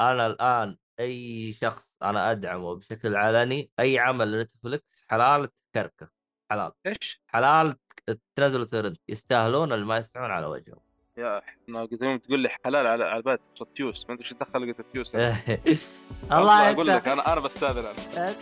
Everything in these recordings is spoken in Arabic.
أنا الآن أي شخص أنا أدعمه بشكل علني أي عمل لنتفلكس حلال تكركه حلال. إيش؟ حلال ت- تنزلوا ترند يستاهلون اللي ما يستحون على وجههم. يا إحنا قلت تقول لي حلال على على بالي تيوس ما أدري إيش دخل قلت تيوس. الله أقول لك أنا أنا بستاذن أنا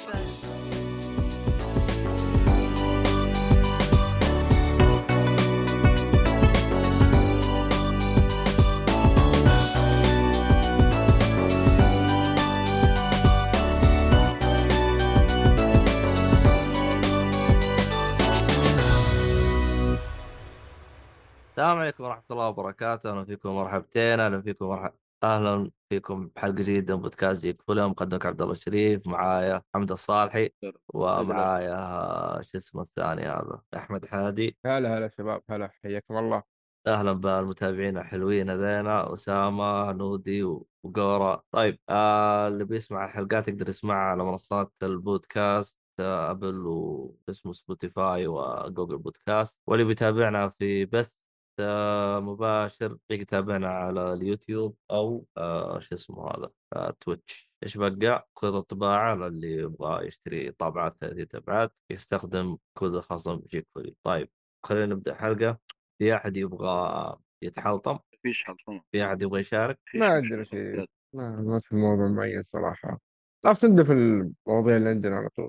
السلام عليكم ورحمة الله وبركاته، أهلا فيكم مرحبتين، أهلا فيكم مرحب أهلا فيكم بحلقة جديدة من بودكاست جيك فيلم مقدمك عبد الله الشريف معايا حمد الصالحي ومعايا شو اسمه الثاني هذا؟ أحمد حادي. هلا هلا شباب هلا حياكم الله. أهلا بالمتابعين الحلوين هذينا أسامة نودي وقورة طيب آه اللي بيسمع الحلقات يقدر يسمعها على منصات البودكاست آه، أبل واسمه سبوتيفاي وجوجل بودكاست واللي بيتابعنا في بث مباشر يقدر يتابعنا على اليوتيوب أو آه شو اسمه هذا آه تويتش. إيش بقى؟ خيط الطباعه للي يبغى يشتري طابعات 30 ابعاد يستخدم كود الخصم جيك فولي طيب خلينا نبدأ حلقة. في أحد يبغى يتحلطم؟ فيش حلطمة. في أحد يبغى يشارك؟ ما. عندنا شيء. ما, ما في موضوع معين صراحة. لا تبدا في المواضيع اللي عندنا على طول.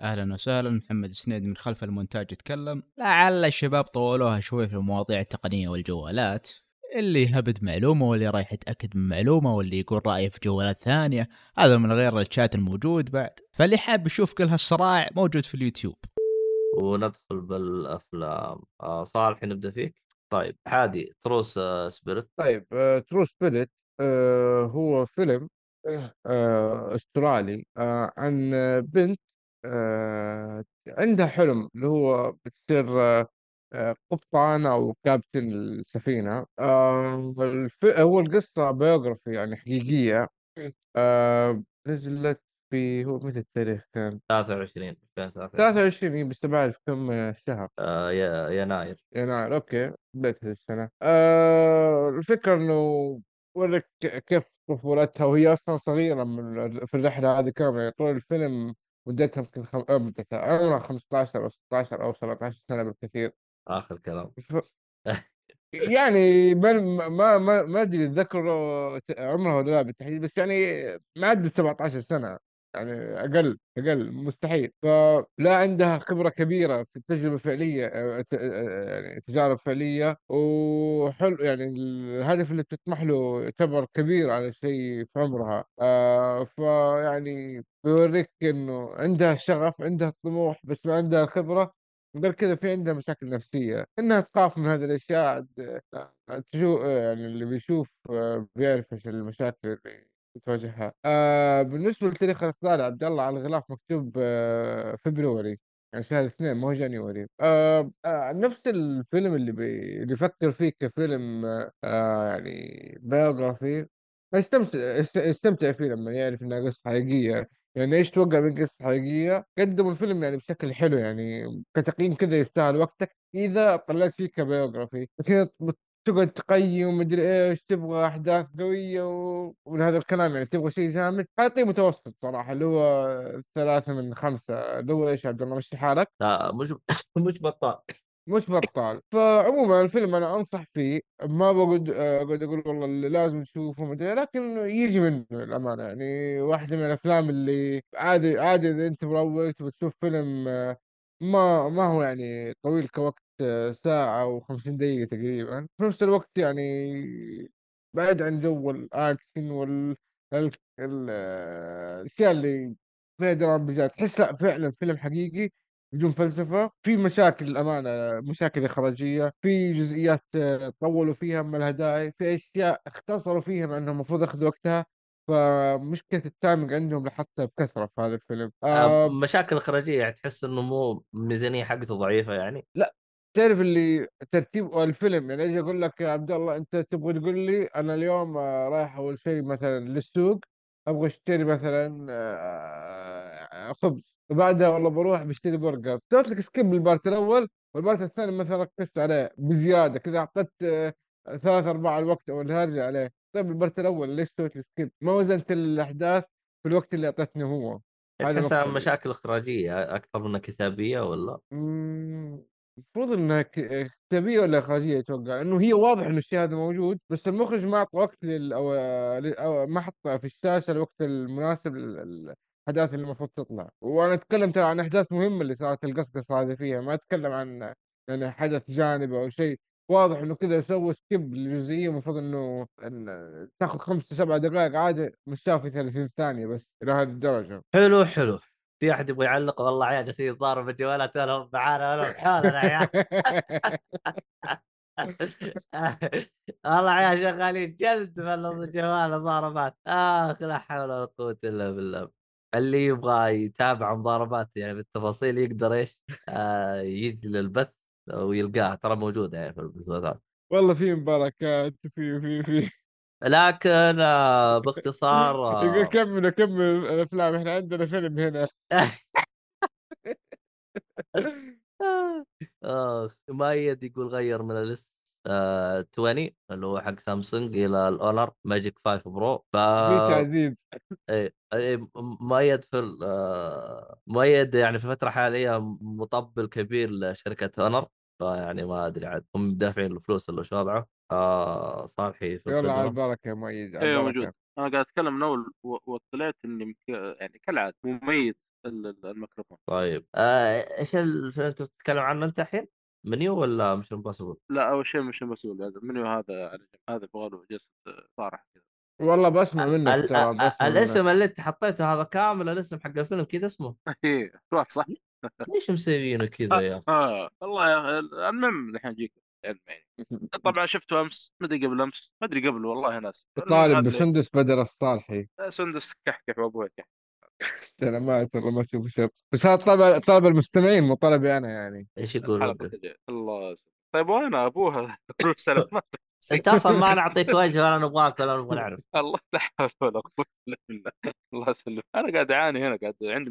أهلا وسهلا. محمد سنيد من خلف المونتاج يتكلم. لعل الشباب طولوها شوي في المواضيع التقنية والجوالات اللي هبد معلومة واللي رايح يتأكد من معلومة واللي يقول رأيه في جوالات ثانية. هذا من غير الشات الموجود بعد. فاللي حاب يشوف كل هالصراع موجود في اليوتيوب. وندخل بالأفلام. آه صالح نبدأ فيك؟ طيب حادي True آه Spirit. طيب True Spirit آه هو فيلم آه أسترالي آه عن بنت آه عندها حلم اللي هو بتصير آه قبطان أو كابتن السفينة. آه الف... هو القصة biography يعني حقيقية. نزلت في هو متى التاريخ كان؟ 23 2023 23 بس بعرف كم شهر؟ آه يا- يناير. يناير okay بداية السنة. آه الفكرة إنه ورك كيف طفولتها وهي أصلا صغيرة من في الرحلة هذه كاملة يعني طول الفيلم مدتها يمكن خم... عمرها 15 أو 16 أو 17 سنة بالكثير آخر كلام. يعني ما ما ما ما أدري اتذكر عمرها ولا لا بالتحديد بس يعني ما عدت 17 سنة يعني أقل أقل مستحيل. فلا عندها خبرة كبيرة في التجربة الفعلية آه، ت- آه، يعني تجارب فعليه وحلو يعني الهدف اللي بتطمح له يعتبر كبير على شيء في عمرها. آه فيعني بيوريك إنه عندها شغف عندها طموح بس ما عندها خبرة. غير كذا في عندها مشاكل نفسية. إنها تخاف من هذه آه، تشوف يعني اللي بيشوف آه، بيعرف إيش المشاكل اللي تواجهها آه بالنسبة لتاريخ الإصدار عبد الله على الغلاف مكتوب آه فبراير يعني شهر اثنين ما هو January آه آه نفس الفيلم اللي بي... اللي يفكر فيه كفيلم آه آه، يعني biography. استمتع است- استمتع فيه لما يعرف إنها قصة حقيقية. يعني إيش توقع من قصة حقيقية؟ قدموا الفيلم يعني بشكل حلو يعني كتقييم كذا يستاهل وقتك إذا طلعت فيه كبيوغرافي. لكن تقعد تقيم مدري إيش تبغى أحداث قوية و... ومن هذا الكلام يعني تبغى شيء جامد. حاعطيه متوسط صراحة اللي هو ثلاثة من خمسة. اللي هو إيش يا عبد الله مشي حالك؟ لا مش مش بطال. مش بطال. فعموما الفيلم أنا أنصح فيه ما بقعد أقعد أقول والله اللي لازم تشوفه مدري لكن يجي منه الأمانة يعني. واحدة من الأفلام اللي عادي عادي إذا أنت مروق تبغى تشوف فيلم آه، ما ما هو يعني طويل كوقت. آه، ساعة و50 دقيقة تقريبا. في نفس الوقت يعني بعيد عن جو الأكشن وال ال- ال- الأشياء اللي فيها دراما بزيادة تحس لا فعلا فيلم حقيقي بدون فلسفة. في مشاكل الأمانة مشاكل إخراجية في جزئيات طولوا فيها ما لها داعي في أشياء اختصروا فيها مع أنهم المفروض ياخذوا وقتها. فمشكلة ال timing عندهم لاحظتها بكثرة في هذا الفيلم. آه آه مشاكل إخراجية يعني تحس إنه مو الميزانيه حقته ضعيفة يعني؟ تعرف اللي ترتيب الفيلم يعني أجي أقول لك يا عبد الله أنت تبغى تقول لي أنا اليوم آه، رايح أول شيء مثلا للسوق أبغى أشتري مثلا آه، خبز وبعدها والله بروح بشتري برجر سويت لك skip ال part الأول وال part الثاني مثلا ركزت عليه بزيادة كذا أعطيت آه، ثلاث أرباع الوقت أو الهرجة عليه طيب ال part الأول ليش سويت لي skip؟ ما وزنت الأحداث في الوقت اللي أعطيتني هو هذا تحسها. مشاكل إخراجية أكثر منها كتابية ولا؟ مم، المفروض إنها كتابيه ولا إخراجية؟ أتوقع انه هي واضح إنه الشيء هذا موجود بس المخرج ما أعطى وقت لل أو, أو ما حط في الشاشة الوقت المناسب للأحداث اللي المفروض تطلع. وأنا أتكلم ترى عن أحداث مهمة اللي صارت القصقصة هذه فيها ما أتكلم عن يعني حدث جانبي أو شيء. واضح إنه كذا سووا سكيب لجزئيه المفروض إنه إن تاخذ خمس سبع دقائق عادي مش في 30 ثانية بس إلى هذه الدرجة. حلو حلو. في أحد يبغى يعلق والله عيال جالسين يتضاربوا بالجوالات انا معانا انا بحالنا يا والله عيال شغالين جلد في الجوال مضاربات. آخ لا حول ولا قوة إلا بالله. اللي يبغى يتابع مضاربات يعني بالتفاصيل يقدر إيش؟ آه يجي للبث ويلقاها ترى موجوده يعني في البثوثات والله في مباركات في في في لكن آه باختصار آه كمل كمل الأفلام. إحنا عندنا فيلم هنا. آه مؤيد يقول غير من ال S آه 20 اللي هو حق سامسونج إلى ال Honor Magic 5 Pro ف تعزيز إيه مؤيد في مؤيد يعني في الفترة الحاليه مطبل كبير لشركة Honor فيعني ما أدري عاد هم دافعين له فلوس ولا شو وضعه. آه صالحي في يلا على البركه يا مؤيد على أيوه موجود. أنا قاعد أتكلم من أول وطلعت إني مك- يعني كالعادة مميز ال- ال- الميكروفون. طيب. آه، إيش الفيلم أنت بتتكلم عنه أنت الحين؟ منيو ولا مش امبوسيبل؟ لا أول شيء مش مسؤول هذا المنيو هذا جنب هذا يبغى له جلسه صارح كذا. والله بسمع منك ال- ال- الاسم اللي أنت حطيته هذا كامل الاسم حق الفيلم كذا اسمه. إيه صح ليش مسويينه كذا يا أخي؟ آه والله يا أخي المهم الحين أجيك. علم يعني طبعا شفته أمس ما أدري قبل أمس ما أدري قبل والله ناس. طالب بسندس بدر الصالحي. سندس كحكح وابوها كحكح سلامات والله ما أشوف شيء. بس هذا طلب طلب المستمعين مو طلبي أنا يعني. إيش يقول الله طيب وأنا أبوها؟ روح سلامات انت أصلا ما نعطيك وجه ولا نبغاك ولا نبغى نعرف. الله لا حول ولا قوة إلا بالله. الله يسلمك. أنا قاعد أعاني هنا قاعد عندي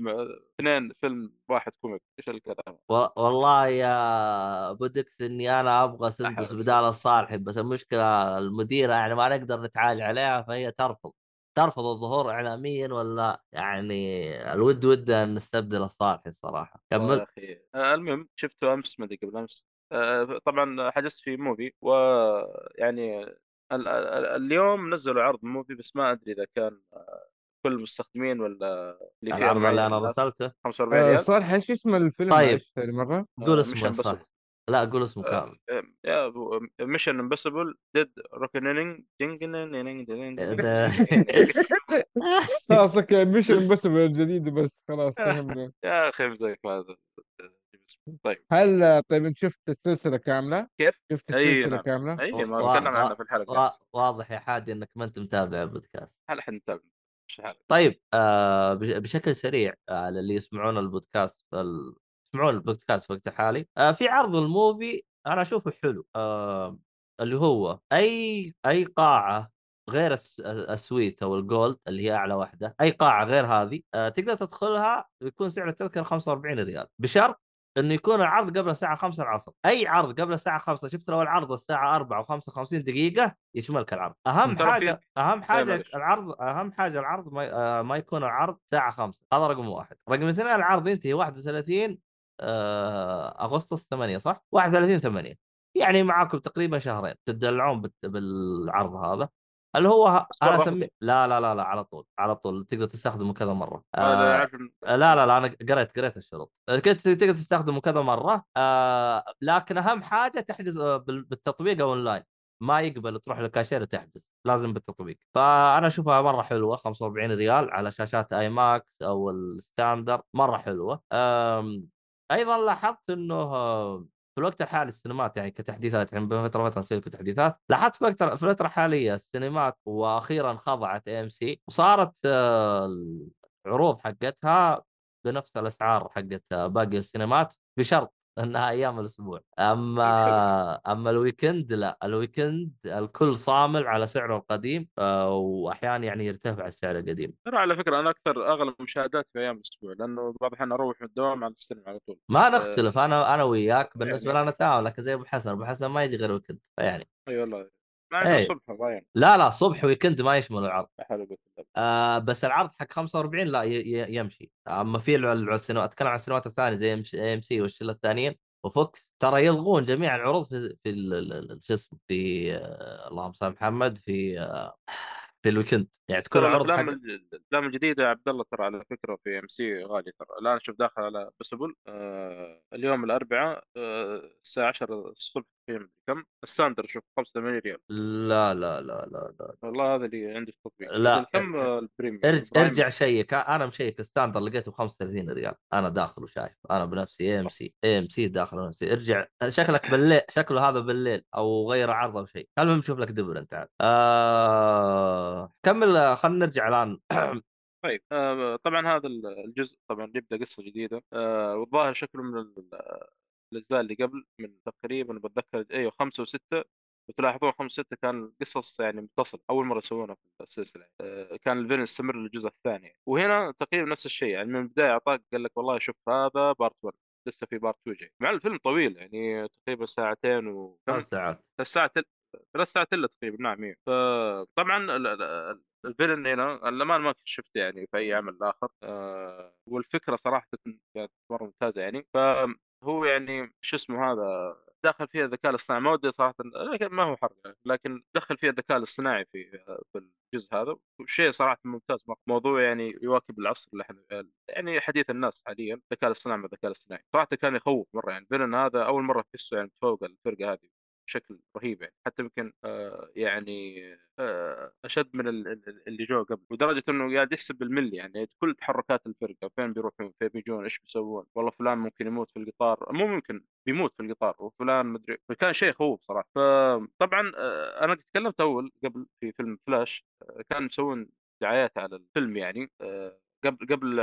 اثنين فيلم واحد comic. إيش الكلام؟ والله يا بودكس إني أنا أبغى سندس. بدال الصالحي بس المشكلة المديرة يعني ما نقدر نتعالج عليها فهي ترفض. ترفض الظهور اعلاميا ولا يعني الود ودها أن نستبدل الصالحي الصراحة. كمل. المهم شفته أمس ما أدري قبل أمس؟ طبعا حجزت في موفي ويعني ال- ال- اليوم نزلوا عرض موفي بس ما أدري إذا كان آه، كل المستخدمين ولا اللي فئه العرض اللي أنا رسلته 45 آه ريال. صالح إيش اسم الفيلم؟ طيب. مرة. قول آه، اسمه صح. لا قول اسمه كامل. آه، يا Mission Impossible Dead Reckoning خلاص okay مش بس الجديد بس خلاص فهمنا يا أخي هذا. طيب هل طيب أنت شفت السلسلة كاملة؟ كيف؟ شفت السلسلة نعم. كاملة؟ أي ما تكلمنا عنها في الحلقة وا- واضح يا حادي إنك ما أنت متابع البودكاست هل إحنا نتابع؟ طيب آه بش- بشكل سريع آه للي يسمعون البودكاست ال... يسمعون البودكاست في وقت الحالي آه في عرض الموفي أنا أشوفه حلو آه اللي هو أي أي قاعة غير الس- ال suite أو ال gold اللي هي أعلى واحدة أي قاعة غير هذه آه تقدر تدخلها ويكون سعر التذكرة 45 ريال بشرط إنه يكون العرض قبل الساعة 5 العصر. أي عرض قبل الساعة 5 شفت لو العرض الساعة 4 و55 دقيقة يشملك العرض. أهم حاجة أهم حاجة معلش. العرض أهم حاجة العرض ما, آه، ما يكون العرض الساعة 5 هذا رقم واحد. رقم اثنين العرض ينتهي 31 آه، أغسطس 8 صح؟ 31 8 يعني معاكم تقريبا شهرين تدلعون بالعرض هذا. اللي هو أنا اسميه لا لا لا لا على طول على طول. تقدر تستخدمه كذا مرة. آه، يعرف إن- لا لا لا أنا قريت قريت الشروط. تقدر تستخدمه كذا مرة. آه لكن أهم حاجة تحجز آه، بال- بالتطبيق أو أونلاين. ما يقبل تروح للكاشير وتحجز. لازم بالتطبيق. فأنا أشوفها مرة حلوة. 45 ريال على شاشات IMAX أو ال standard. مرة حلوة. أيضا لاحظت إنه آه، في الوقت الحالي السينمات يعني كتحديثات يعني بين فترة وفترة نسوي لكم تحديثات لاحظت في الفترة الفترة الحاليه السينمات وأخيرا خضعت AMC وصارت آه، العروض حقتها بنفس الأسعار حقت باقي السينمات بشرط إنها أيام الأسبوع. أما أما ال weekend لا ال weekend الكل صامل على سعره القديم آه، واحيانا يعني يرتفع السعر القديم. ترى على فكرة أنا أكثر اغلب مشاهدات في أيام الأسبوع لأنه بعض الأحيان أروح من الدوام على السينما على طول. ما نختلف أنا أنا وياك بالنسبة يعني- لنا تعاون لكن زي أبو حسن أبو حسن ما يجي غير weekend يعني. أي والله. عندنا إيه. صبح لا لا صبح weekend ما يشمل العرض. بالله. آه بس العرض حق 45 لا يمشي. اما في السينما اتكلم عن السينمات الثانية زي AMC والشلة الثانيين و VOX. ترى يلغون جميع العروض في في شو اسمه في آه اللهم صل محمد في آه في الويكند. يعني تكون العروض الأفلام الأفلام الجديدة يا عبد الله ترى على فكرة في إم سي غالي ترى. الآن شوف داخل على بسبل آه اليوم الأربعاء آه الساعة 10 الصبح مدري كم؟ الساندر شوف 85 ريال. لا لا لا لا لا والله هذا اللي عندي في التطبيق لا. كم البريميوم؟ ارج برايم. ارجع شيك أنا مشيك ستاندر لقيته ب 35 ريال أنا داخل وشايف أنا بنفسي اي ام سي اي ام سي داخل بنفسي. ارجع شكلك بالليل شكله هذا بالليل أو غير عرض أو شيء. المهم شوف لك دبر أنت عاد. آه... كمل خلينا نرجع الآن. طيب آه طبعا هذا الجزء طبعا يبدأ قصة جديدة. آه والظاهر شكله من الأجزاء اللي قبل من تقريبا بتذكر أيوه خمسة وستة وتلاحظون خمسة وستة كان قصص يعني متصل أول مرة يسوونها في السلسلة آه كان الفيلم يستمر للجزء الثاني. وهنا تقريبا نفس الشيء يعني من البداية أعطاك قال لك والله شوف هذا part 1 لسه في part 2 جاي. مع الفيلم طويل يعني تقريبا ساعتين وكم ثلاث ساعات. ثلاث ساعات ثلاث ساعات إلا تقريبا نعم هي. فطبعا ال- ال- ال villain هنا الأمان ما شفته يعني في أي عمل آخر. آه، والفكرة صراحة كانت مرة ممتازة يعني. فهو يعني شو اسمه هذا دخل فيها الذكاء الاصطناعي. ما ودي صراحة ما هو حرق يعني، لكن دخل فيها الذكاء الاصطناعي في في الجزء هذا. وشيء صراحة ممتاز. موضوع يعني يواكب العصر اللي إحنا يعني حديث الناس حاليا. الذكاء الاصطناعي مع الذكاء الاصطناعي. صراحة كان يخوف مرة يعني. ال villain هذا أول مرة تحسه يعني تفوق الفرقة هذه. بشكل رهيب يعني حتى يمكن آه، يعني آه، أشد من ال- ال- اللي جو قبل لدرجة إنه قاعد يحسب بالملي يعني كل تحركات الفرقة فين بيروحون فين بيجون إيش بيسوون والله فلان ممكن يموت في القطار مو ممكن بيموت في القطار وفلان مدري فكان شيء يخوف صراحة. فطبعا آه، أنا تكلمت أول قبل في فيلم فلاش آه، كانوا يسوون دعايات على الفيلم يعني آه، قبل قبل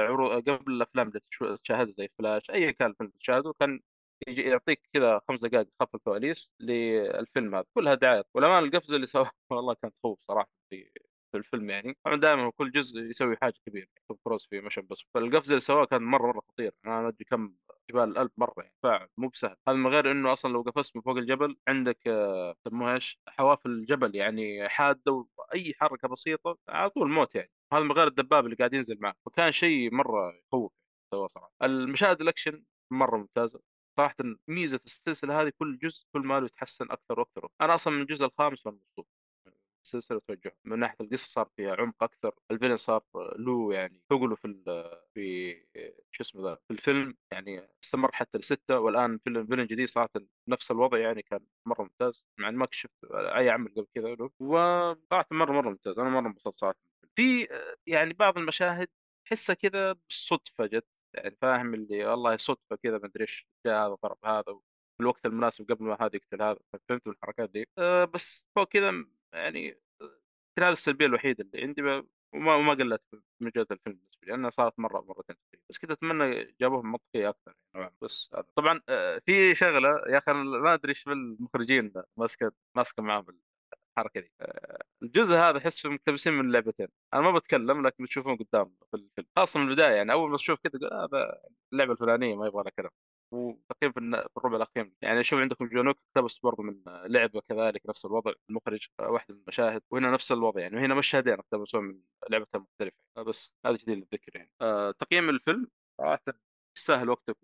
قبل الأفلام اللي تشاهدها زي فلاش ايا كان الفيلم تشاهده كان يجي يعطيك كذا خمس دقائق خلف الكواليس للفيلم هذا كلها دعايات. والامان القفزة اللي سواها والله كانت خوف صراحة في في الفيلم يعني. طبعا دائما كل جزء يسوي حاجة كبيرة توم كروز في مشن بس. فالقفزة اللي سواها كان مرة مرة خطير أنا أدري كم جبال الألب مرة يعني فعلا مو بسهل. هذا من غير إنه أصلا لو قفزت من فوق الجبل عندك آه، يسموها إيش؟ حواف الجبل يعني حادة وأي حركة بسيطة على طول موت يعني. هذا من غير الدباب اللي قاعد ينزل معك فكان شيء مرة يخوف سواه صراحة. المشاهد الأكشن مرة ممتازة. صراحة ميزة السلسلة هذه كل جزء كل ما له يتحسن أكثر وأكثر أنا أصلا من الجزء الخامس وأنا مبسوط السلسلة توجه من ناحية القصة صار فيها عمق أكثر. ال villain صار له يعني ثقله في في شو اسمه ذا في الفيلم يعني استمر حتى لستة. والآن فيلم villain جديد صراحة نفس الوضع يعني كان مرة ممتاز. مع إني ما كنت شفت أي عمل قبل كذا له. وصراحه مرة مرة ممتاز. أنا مرة انبسطت صراحة. في يعني بعض المشاهد تحسها كذا بالصدفة جت. فاهم اللي والله صدفه كذا ما أدري إيش جاء هذا ضرب هذا في الوقت المناسب قبل ما هذا يقتل هذا فهمت الحركات دي أه بس فوق كذا يعني يمكن هذا السلبية الوحيدة اللي عندي وما وما قلت من جوده الفيلم بالنسبة لي لأنها صارت مرة مرتين بس كنت أتمنى جابوها منطقية أكثر يعني. بس هذا. طبعا آه، في شغلة يا أخي أنا ما أدري إيش المخرجين ماسكة ماسكة معاهم الحركة دي. آه، الجزء هذا احسه مقتبسين من اللعبتين. أنا ما بتكلم لكن بتشوفون قدام في الفيلم خاصة من البداية يعني. أول ما تشوف كذا تقول هذا اللعبة الفلانية ما يبغى لها كلام. وتقريبا في الربع الأخير. يعني شوف عندكم جونوك اقتبس برضه من لعبة كذلك نفس الوضع المخرج واحدة من المشاهد وهنا نفس الوضع يعني. وهنا مشهدين اقتبسوا من لعبه مختلفة. بس هذا جديد للذكر يعني. آه، تقييم الفيلم صراحة يستاهل وقتك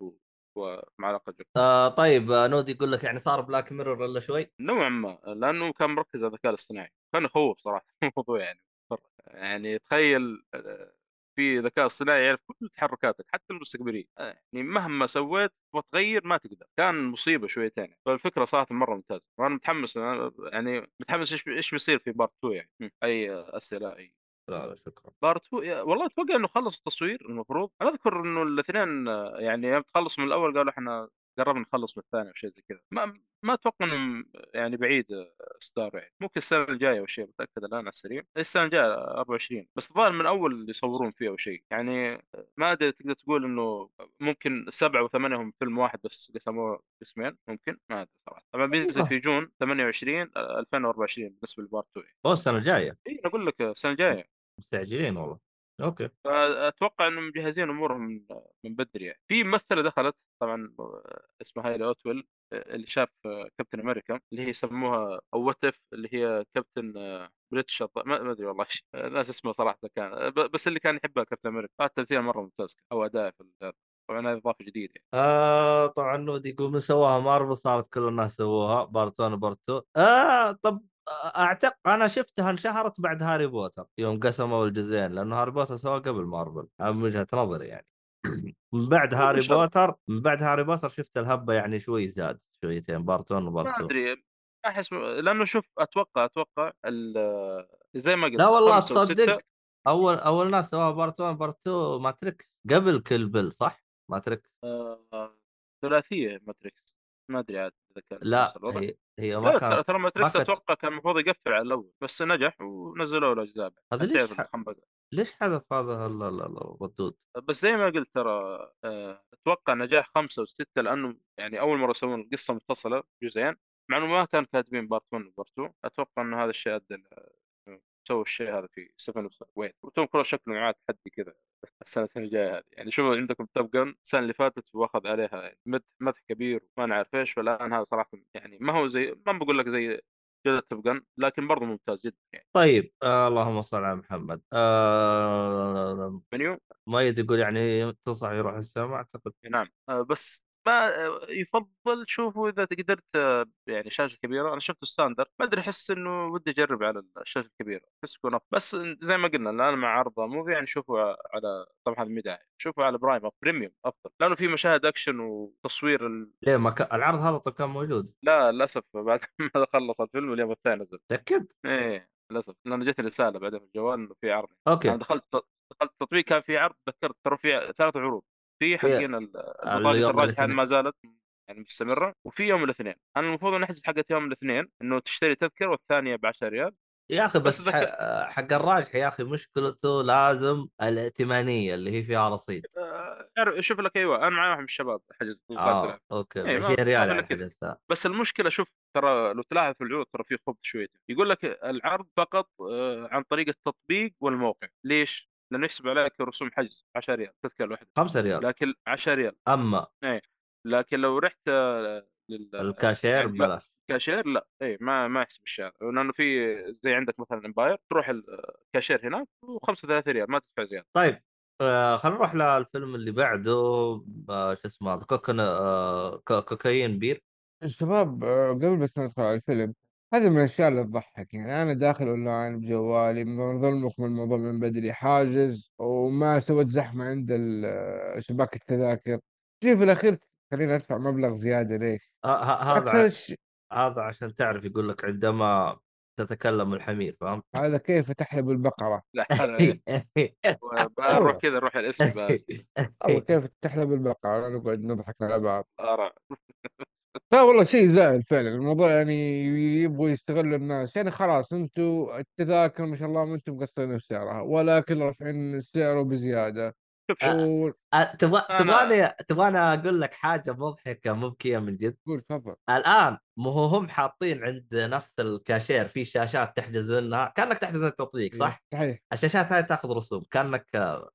و... ومع علاقه جدا آه طيب آه نودي يقول لك يعني صار Black Mirror إلا شوي؟ نوعا ما لأنه كان مركز على الذكاء الاصطناعي. كان يخوف صراحة الموضوع يعني. يعني تخيل آه، في ذكاء اصطناعي يعرف كل تحركاتك حتى المستقبلية. آه، يعني مهما سويت وتغير ما تقدر. كان مصيبة شويتين. فالفكرة صراحة مرة ممتازة. وأنا متحمس يعني متحمس إيش إيش بيصير في part 2 يعني. أي أسئلة أي لا لا شكرا. part 2 يا- والله أتوقع إنه خلص التصوير المفروض. أنا أذكر إنه الاثنين آه، يعني يوم تخلص من الأول قالوا إحنا قربنا نخلص من الثاني أو شيء زي كذا. ما ما أتوقع إنهم يعني بعيد آه، ستار يعني. ممكن السنة الجاية أو شيء متأكد الآن على السريع. السنة الجاية 24 بس الظاهر من أول يصورون فيه أو شيء. يعني آه، ما أدري تقدر تقول إنه ممكن سبعة وثمانية هم فيلم واحد بس قسموه قسمين ممكن؟ ما أدري صراحة. طبعا بينزل في June 28 آه، 2024 بالنسبة ل part 2 هو السنة الجاية. اي أقول لك آه، السنة الجاية. مستعجلين والله. أوكي. فأتوقع إنهم مجهزين أمورهم من من بدري يعني. في ممثلة دخلت طبعا اسمها هايلي أوتويل اللي شاف كابتن أمريكا اللي هي يسموها او what if اللي هي كابتن بريتش ما أدري والله ناس اسمه صراحة كان بس اللي كان يحبها كابتن أمريكا. آه، التمثيل مرة ممتاز أو أداء في هذا طبعا هذه إضافة جديدة يعني. آه طبعا نود يقول من سواها مارفل صارت كل الناس سووها part 1 و part 2 آه طب اعتقد أنا شفتها انشهرت بعد هاري بوتر يوم قسموا الجزئين لأنه هاري بوتر سواه قبل مارفل من وجهة نظري يعني من بعد هاري. بوتر من بعد هاري بوتر شفت الهبة يعني شوي زاد شويتين part 1 و part ما 2 أدري ما أحس لأنه شوف أتوقع أتوقع زي ما قلت لا والله. تصدق أول أول ناس سواها part 1 part 2 ماتريكس قبل كل بيل صح؟ ماتريكس آه، ثلاثية ماتريكس ما أدري عاد إذا كان لا هي هي ما لا ترى- ماتريكس أتوقع كان المفروض يقفل على الأول بس نجح ونزلوا له أجزاء. هذا ليش ح-. ليش حذف هذا ال- ال- ال- الردود؟ بس زي ما قلت ترى آه، أتوقع نجاح خمسة وستة لأنه يعني أول مرة يسوون القصة متصلة جزئين مع إنه ما كان كاتبين part 1 و part 2 أتوقع ان هذا الشيء أدى سووا الشيء هذا في 7 ويت وتوم كروز شكله معاه تحدي كذا السنة الجاية هذه. يعني شوفوا عندكم توب جن السنة اللي فاتت واخذ عليها مدح مدح كبير وما نعرف إيش والآن هذا صراحة يعني ما هو زي ما بقول لك زي جودة توب جن لكن برضه ممتاز جدا يعني. طيب آه اللهم صل على محمد. آه منيو؟ مؤيد يقول يعني تنصح يروح السينما أعتقد. نعم. آه، بس ما آه، يفضل تشوفه إذا قدرت آه، يعني شاشة كبيرة. أنا شفته standard ما أدري أحس إنه ودي أجرب على الشاشة الكبيرة. بس يكون. بس زي ما قلنا الآن مع عرض Movie يعني شوفوا على طبعا هذا مدعي شوفوا على برايم أو premium أفضل. لأنه في مشاهد أكشن وتصوير ال... ليه ما كان العرض هذا طب كان موجود؟ لا للأسف بعد ما خلص الفيلم اليوم الثاني نزل. تأكد؟ إيه للأسف. لأنه جتني رسالة بعدين في الجوال إنه في عرض. أوكي. أنا دخلت دخلت التطبيق كان في عرض تذكرت ترى في ثلاث عروض. في حقين ال- البطاقه الراجحه. ما زالت يعني مستمرة وفي يوم الاثنين. أنا المفروض اني احجز حقت يوم الاثنين إنه تشتري تذكرة والثانية ب 10 ريال. يا أخي بس بس, ذكر- ح- حق الراجح يا أخي مشكلته لازم الائتمانية اللي هي فيها رصيد شوف لك أيوه أنا معي واحد من الشباب حجز آه أوكي إيه، ما- 20 ريال ما يعني. حجزتها. بس المشكلة شوف ترى لو تلاحظ في العروض ترى في خبث شويتين يقول لك العرض فقط آه، عن طريق التطبيق والموقع. ليش؟ لأنه يحسب عليك رسوم حجز 10 ريال تذكرة الواحده 5 ريال. لكن 10 ريال. أما لكن لو رحت آه، لل الكاشير يعني لا. ببلاش. كاشير لا. اي ما ما يحسب الشهر لأنه في زي عندك مثلا امباير تروح الكاشير هناك و35 ريال ما تدفع زيادة. طيب آه خلينا نروح للفيلم اللي بعده. آه شو اسمه هذا؟ كوكن آه كو- Cocaine Bear. الشباب آه، قبل بس ما ندخل على الفيلم هذه من الأشياء اللي تضحك يعني أنا داخل أونلاين بجوالي من الموضوع من بدري حاجز وما سويت زحمة عند ال- شباك التذاكر تجي في الأخير خليني أدفع مبلغ زيادة ليش؟ ه- هذا أكثر ع- شيء- هذا عشان تعرف يقول لك عندما تتكلم الحمير فهمت؟ هذا كيف تحلب البقره لا أنا- نروح كذا نروح الاسم. والله كيف تحلب البقره نقعد نضحك على بعض آراء. لا والله شيء زائد فعلا. الموضوع يعني يبغوا يستغلوا الناس. يعني خلاص أنتم التذاكر ما شاء الله ما أنتم مقصرين في سعرها ولكن رافعين سعره بزيادة. شوف تبغى أنا- تبغاني تبغاني أقول لك حاجة مضحكة مبكية من جد. تفضل. الآن مو هو هم حاطين عند نفس الكاشير في شاشات تحجز منها كأنك تحجز من التطبيق صح؟ صحيح. الشاشات هاي تاخذ رسوم كأنك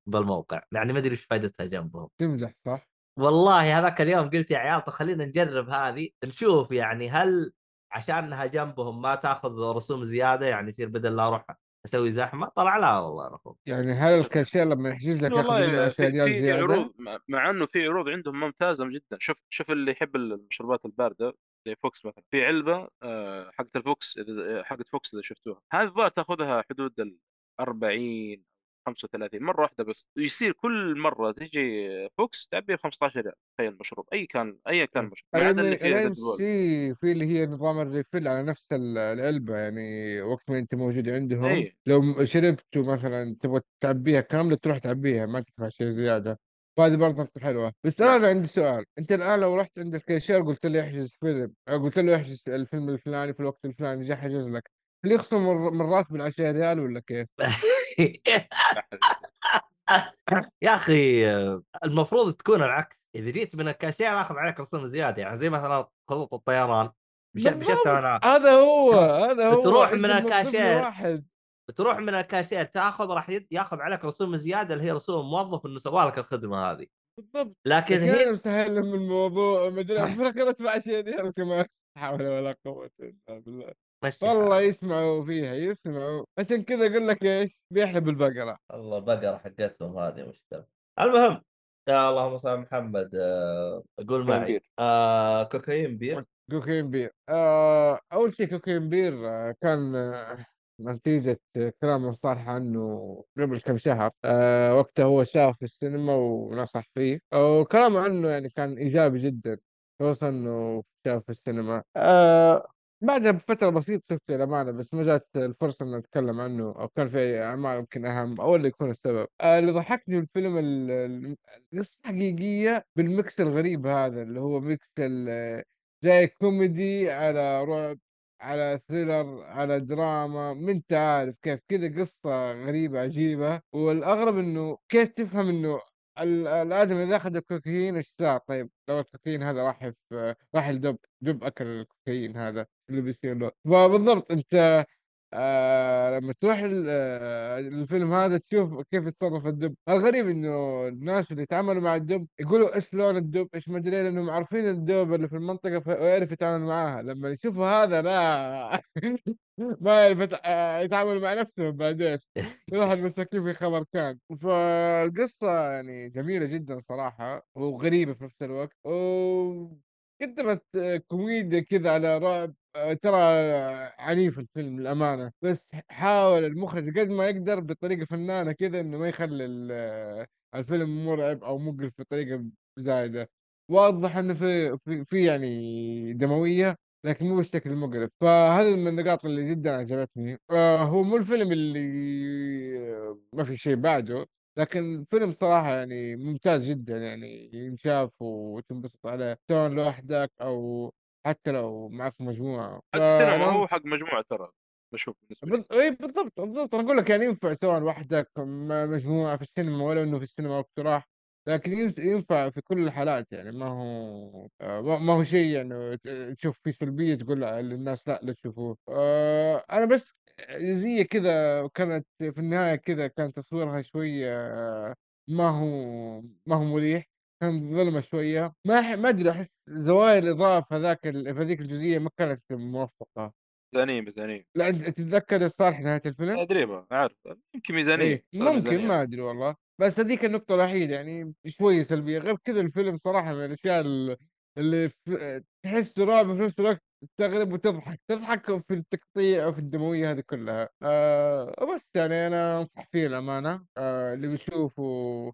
بالموقع. يعني ما أدري إيش فائدتها جنبهم. تمزح صح؟ والله هذاك اليوم قلت يا عيال طب خلينا نجرب هذه. نشوف يعني هل عشانها جنبهم ما تأخذ رسوم زيادة يعني يصير بدل لا أروح أسوي زحمة؟ طلع لا والله يا اخو يعني هل الكاشير لما يحجز لك ياخذ منه والله 10 في, ريال في زيادة؟ عروض مع- مع إنه في عروض عندهم ممتازة جدا. شوف شوف اللي يحب المشروبات الباردة زي فوكس مثلا. في علبة آه، حقت الفوكس إذا- حقت فوكس إذا شفتوها. هذه الظاهر تأخذها حدود ال 40 35 مرة واحدة بس. يصير كل مرة تجي فوكس تعبي 15 ريال تخيل مشروب أي كان أي كان مشروب ما عدا اللي فيه في اللي هي نظام ال refill على نفس ال- العلبة يعني وقت ما أنت موجود عندهم. اي لو شربت مثلا تبغى تعبيها كاملة تروح تعبيها ما تدفع شيء زيادة. فهذه برضه نقطة حلوة. بس نعم. أنا عندي سؤال. أنت الآن لو رحت عند الكاشير قلت له يحجز فيلم قلت له يحجز الفيلم الفلاني في الوقت الفلاني جاء حجز لك. هل يخصم من 10 ريال ولا كيف؟ يا أخي المفروض تكون العكس. إذا جيت من الكاشير اخذ عليك رسوم زيادة يعني زي مثلا خطوط الطيران. بالضبط. أنا هذا هو هذا هو. بتروح أنت من الكاشير. بتروح من الكاشير تاخذ راح ياخذ عليك رسوم زيادة اللي هي رسوم موظف إنه سوى لك الخدمة هذه. بالضبط. لكن هنا مسهل لهم الموضوع مدري في الاخير اسمع شيء كمان لا حول ولا قوة إلا بالله. مشي والله حالك. يسمعوا فيها يسمعوا. عشان كذا أقول لك إيش؟ بيحلب البقرة. الله البقرة حقتهم هذه مشكلة. المهم يا اللهم صل على محمد آه، قول معي. Bear. آه Cocaine Bear؟ Cocaine Bear. آه أول شيء Cocaine Bear آه كان آه نتيجة كلام صالح عنه قبل كم شهر آه وقتها هو شاف في السينما ونصح فيه. وكلامه عنه يعني كان إيجابي جدا خصوصا إنه شاف في السينما. آه بعدها بفترة بسيطة شفته للأمانة بس ما جات الفرصة إني أتكلم عنه أو كان في أعمال يمكن أهم أو اللي يكون السبب. آه اللي ضحكني في الفيلم ال- ال- القصة حقيقية بال mix الغريب هذا اللي هو mix زي كوميدي على رعب على thriller على دراما ما أنت عارف كيف كذا قصة غريبة عجيبة. والأغرب إنه كيف تفهم إنه ال- الآدم إذا أخذ الكوكايين إيش صار؟ طيب لو الكوكايين هذا راح في راح الدب دب أكل الكوكايين هذا. اللي بيصير له فبالضبط أنت آه لما تروح آه الفيلم هذا تشوف كيف يتصرف الدب. الغريب إنه الناس اللي يتعاملوا مع الدب يقولوا إيش لون الدب إيش ما أدري لأنهم عارفين الدب اللي في المنطقة ويعرف يتعامل معاها. لما يشوفوا هذا لا ما يعرف آه، يتعامل مع نفسه بعدين. يروح المساكين في خبر كان. فالقصة يعني جميلة جدا صراحة وغريبة في نفس الوقت وقدمت آه، كوميديا كذا على رعب. ترى عنيف الفيلم للأمانة بس حاول المخرج قد ما يقدر بطريقة فنانة كذا إنه ما يخلي آه، الفيلم مرعب أو مقرف بطريقة زايدة. واضح إنه في في في يعني دموية لكن مو بالشكل المقرف. فهذه من النقاط اللي جدا عجبتني. آه هو مو الفيلم اللي آه، ما في شيء بعده لكن فيلم صراحة يعني ممتاز جدا يعني ينشاف وتنبسط عليه سواء لوحدك أو حتى لو معك مجموعة. حق سينما هو حق مجموعة ترى بشوف بالنسبة. اي بالضبط بالضبط. أنا أقول لك يعني ينفع سواء وحدك مع مجموعة في السينما ولا إنه في السينما وقت راح لكن ينف- ينفع في كل الحالات يعني. ما هو آه، ما هو شيء يعني تشوف فيه سلبية تقول للناس لأ لا تشوفوه. آه، أنا بس جزئيه كذا كانت في النهاية كذا كان تصويرها شوية آه، ما هو ما هو مريح. كان ظلمة شوية. ما ح- ما أدري أحس زوايا الاضاءه في ذاك ال- في هذيك الجزئية ما كانت موفقة. ميزانية ميزانية. لا أنت تتذكر الصالح نهاية الفيلم؟ تدريبا عارف يمكن ميزانية صار ممكن ميزانية. ما أدري والله. بس هذيك النقطة الوحيدة يعني شوية سلبية. غير كذا الفيلم صراحة من الأشياء ال- اللي في تحسه رعب في نفس الوقت تستغرب وتضحك تضحك في التقطيع وفي الدموية هذه كلها. آه بس يعني أنا أنصح فيه الأمانة. آه اللي بيشوفه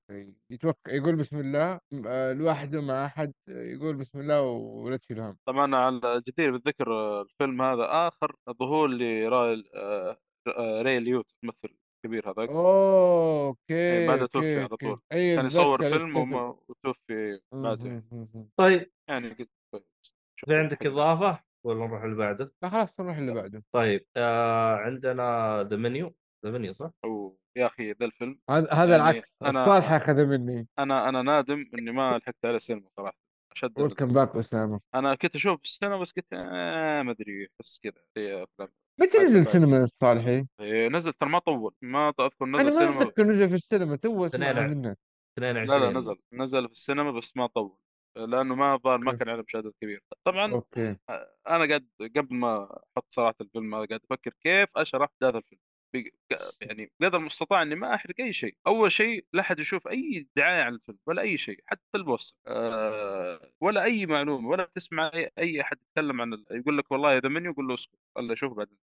يتوقع يقول بسم الله. آه لوحده مع أحد يقول بسم الله ولا تشيل هم. طبعا على الجدير بالذكر آه، الفيلم هذا آخر ظهور لراي آه، آه، ري ليوت الممثل الكبير هذاك. اوه إيه، أوكي بعدها توفي أوكي على طول. كان يصور اتذكر فيلم وتوفي بعده. يعني, مهم. طيب. يعني قلت في عندك. إضافة؟ ولا نروح اللي بعده؟ لا خلاص نروح اللي بعده. طيب آه عندنا The Menu The Menu صح؟ أو يا أخي ذا الفيلم هذا هذا يعني العكس. أنا- الصالح أخذ مني. أنا أنا نادم إني ما لحقت على السينما صراحة. أشد. welcome back اسامه أنا كنت أشوف في السينما بس قلت آه ما أدري بس كذا متى نزل. سينما الصالحي؟ إيه، نزل ترى ما طول. ما أذكر نزل أنا ما سينما. اتذكر نزل في السينما. تو اثنين اسمعها ع- منك 22 لا لا نزل. نزل في السينما بس ما طول. لأنه ما الظاهر ما. كان عليه مشاهدات كبيره طبعا okay. أنا قاعد قبل ما أحط صراحة الفيلم هذا قاعد أفكر كيف أشرح هذا الفيلم. يعني قدر المستطاع إني ما أحرق أي شيء. أول شيء لا أحد يشوف أي دعاية عن الفيلم ولا أي شيء حتى البوستر. أه ولا أي معلومة ولا تسمع أي, أحد يتكلم عن. يقول لك والله هذا منيو يقول له اسكت الله شوف بعدين.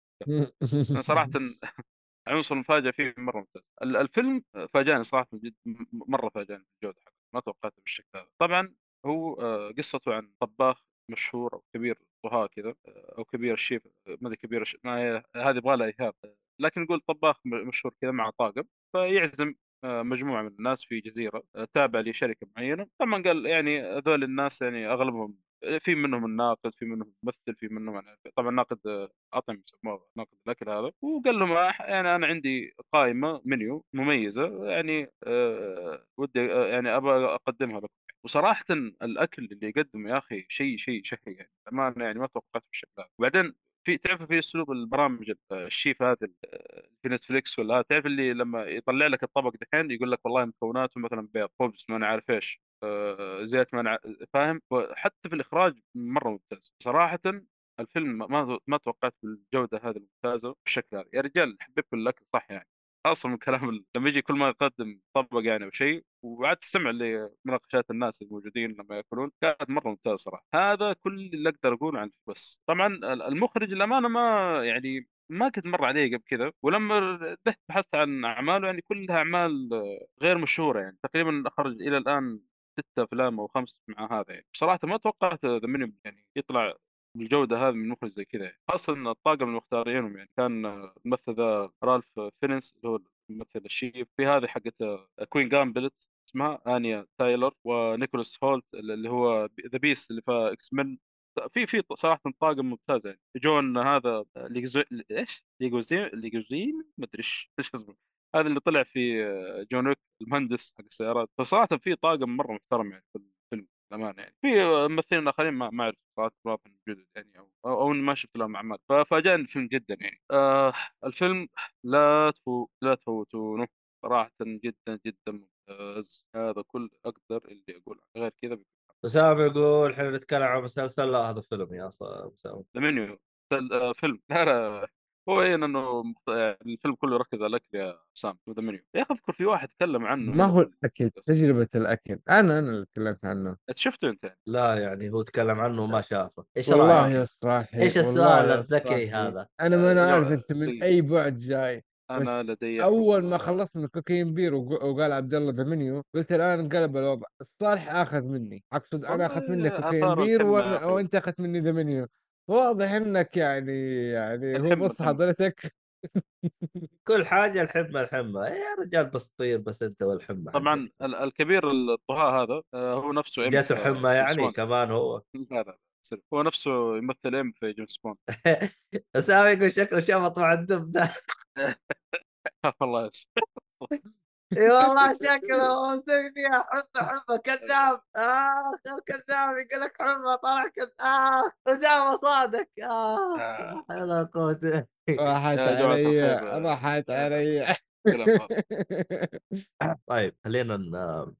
أنا صراحة عنصر المفاجاه فيه مرة ممتاز. ال- الفيلم فاجأني صراحة جد مرة فاجأني بالجوده حقه ما توقعته بالشكل هذا. طبعا هو آه، قصته عن طباخ مشهور أو كبير طهاة كذا آه، أو كبير الشيف آه، ما أدري كبير الش... ما هي هذه يبغى لها إيهاب لكن نقول طباخ مشهور كذا مع طاقم فيعزم مجموعة من الناس في جزيرة تابعه لشركة معينة طبعا قال يعني هذول الناس يعني أغلبهم في منهم الناقد في منهم الممثل في منهم أنا طبعا ناقد آه، اطعمه يسموه ناقد الأكل هذا. وقال لهم يعني أنا عندي قائمة منيو مميزة يعني آه ودي آه يعني أبغى أقدمها لكم. وصراحه الأكل اللي يقدمه يا أخي شيء شيء شهي يعني امانه يعني ما توقعت بالشكل هذا. وبعدين في تعرف في أسلوب البرامج ال- الشيف ال- في نتفليكس ولا تعرف اللي لما يطلع لك الطبق دحين يقول لك والله مكوناته مثلا بيض خبز ما أنا عارف إيش. آه، زيادة منع فاهم؟ وحتى في الإخراج مرة ممتاز. صراحة الفيلم ما ما توقعت بالجودة هذه الممتازة بالشكل هذا يا رجال حبيت الأكل صح يعني. أصلا من كلام لما يجي كل ما يقدم طبق يعني أو شيء وبعد تسمع لمناقشات الناس الموجودين لما يأكلون كانت مرة ممتازة صراحة. هذا كل اللي أقدر اقوله عن بس. طبعا ال- المخرج الامانه ما يعني ما كنت مر عليه قبل كذا ولما رحت بحثت عن أعماله يعني كلها أعمال غير مشهورة يعني. تقريبا اخرج إلى الآن ست أفلام أو خمس مع هذا يعني. بصراحة ما توقعت ذا يعني يطلع بالجودة هذه من مخرج زي كذا يعني. خاصة إن الطاقم المختارينهم يعني كان الممثل ذا رالف فاينز اللي هو الممثل الشيب في هذه حقت Queen's Gambit اسمها آنيا تايلر ونيكولاس هولت اللي هو The Beast اللي في X-Men في في صراحة طاقم ممتاز يعني. جون هذا إيش؟ ليجوزين ليجوزين؟ ما أدري إيش اسمه. هذا اللي طلع في آه، جون ويك المهندس حق السيارات. فصراحة في طاقم مرة محترم يعني في الفيلم للأمانة يعني. في ممثلين آخرين ما ما أعرف صراحة واضح من جدد يعني أو أو ما شفت لهم أعمال. ففاجأني الفيلم جدا يعني. آه الفيلم لا تفوت لا تفوتونه. صراحة جدا جدا ممتاز. هذا كل أقدر اللي أقوله. غير كذا اسامه يقول إحنا نتكلم عن مسلسل لا هذا فيلم يا ص- اسامه المنيو آه، فيلم. لا لا هو هين انه مخت- يعني الفيلم كله يركز على الأكل يا سام The Menu يا أخي أذكر في واحد تكلم عنه ما هو الأكل. تجربة الأكل أنا أنا اللي تكلمت عنه شفته أنت يعني لا يعني هو تكلم عنه وما شافه إيش والله؟ يا صاحي إيش السؤال الذكي. هذا؟ أنا ما أنا آه، عارف أنت من. أي بعد جاي أنا لدي أول ما خلصنا Cocaine Bear وق- وقال عبد الله The Menu قلت الان انقلب الوضع الصالح أخذ مني أقصد أنا أخذت منك اثار Bear. وأنت أخذت مني The Menu واضح إنك يعني يعني هو بص. حضرتك كل حاجة الحمة الحمة يا رجال بس طير بس أنت والحمة طبعا الكبير الطهاء هذا آه، هو نفسه جاته حمة يعني. كمان هو لا لا سر. هو نفسه يمثل M في جيمس بوند اسامه يقول شكله شبط مع الدب ده والله yes اي والله شكله مسك فيها حبه حبه كذاب. آه كذاب؟ يقول لك حبه طلع كذاب. آه اسامه صادق آه لا حول ولا قوة راحت علي آه، راحت آه، علي. طيب خلينا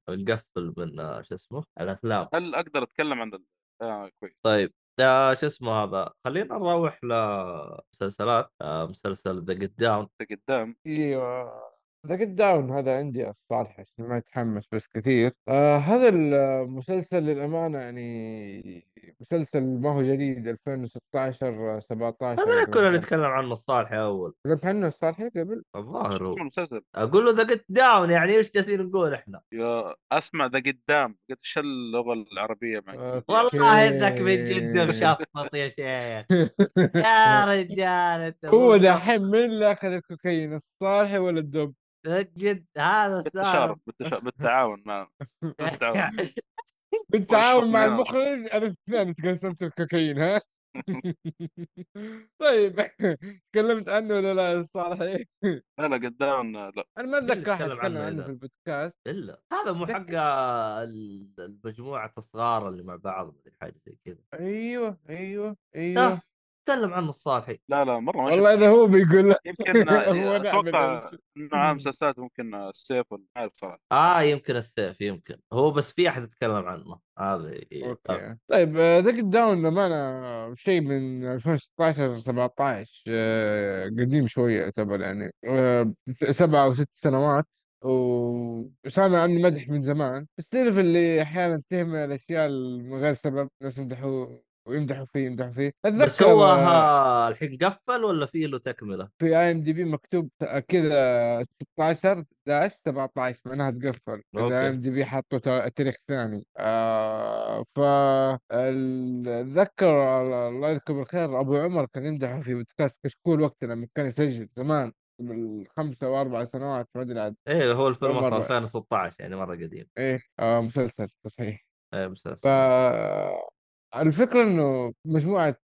نقفل من آه، شو اسمه؟ الأفلام. هل أقدر أتكلم عن ال... آه كويس. طيب آه شو اسمه هذا؟ خلينا نروح لمسلسلات آه مسلسل The Get Down قدام إيوه. The Get Down هذا عندي الصراحة عشان ما أتحمس بس كثير. آه هذا المسلسل للأمانة يعني مسلسل ما هو جديد 2016 17 هذا كنا نتكلم عنه الصالح أول. تكلمت عنه الصالح قبل؟ الظاهر هو. أقول له The Get Down يعني إيش جالسين نقول إحنا؟ يا أسمع ذا قدام قلت إيش اللغة العربية معك. والله إنك من جد مشفط يا شيخ. يا رجال هو. دحين مين اللي اخذ الكوكايين الصالح ولا الدب؟ جد هذا بالتشا... بالتعاون مع بالتعاون. بالتعاون مع المخرج. أنا اثنين تقسمت الكوكايين ها؟ طيب تكلمت عنه ولا لا الصالح لا لا قدام لا. أنا ما أتذكر أحد اتكلم عنه؟ في البودكاست. إلا. هذا مو حق المجموعة الصغار اللي مع بعض حاجة زي كذا. أيوه أيوه أيوه. تكلم عنه الصالحي. لا لا مرة ما والله. إذا هو بيقول لك يمكن هو نعم أتوقع. إنه عام مسلسلات ممكن السيف ولا ما أعرف صراحة. آه يمكن السيف يمكن. هو بس في أحد يتكلم عنه. هذا okay. طيب The Get Down للأمانة شيء من 2016 17 آه، قديم شوية يعتبر يعني. آه، سبع أو ست سنوات. وسامع عنه مدح من زمان. بس تعرف اللي أحيانا تهمل الأشياء من غير سبب ناس يمدحوا ويمدحوا فيه يمدحوا فيه. أتذكر بس هو آه، الحين قفل ولا في له تكملة؟ في IMDb مكتوب كذا 16 dash 17 معناها تقفل. إذا IMDb حطوا تا- تاريخ ثاني. آه ف أتذكر الله يذكره بالخير أبو عمر كان يمدحه في بودكاست كشكول وقتها لما كان يسجل زمان قبل خمسة وأربع سنوات ما أدري عاد. إيه هو الفيلم أصلا مرة. 2016 يعني مرة قديم. إيه آه مسلسل صحيح. إيه مسلسل. ف الفكرة إنه مجموعة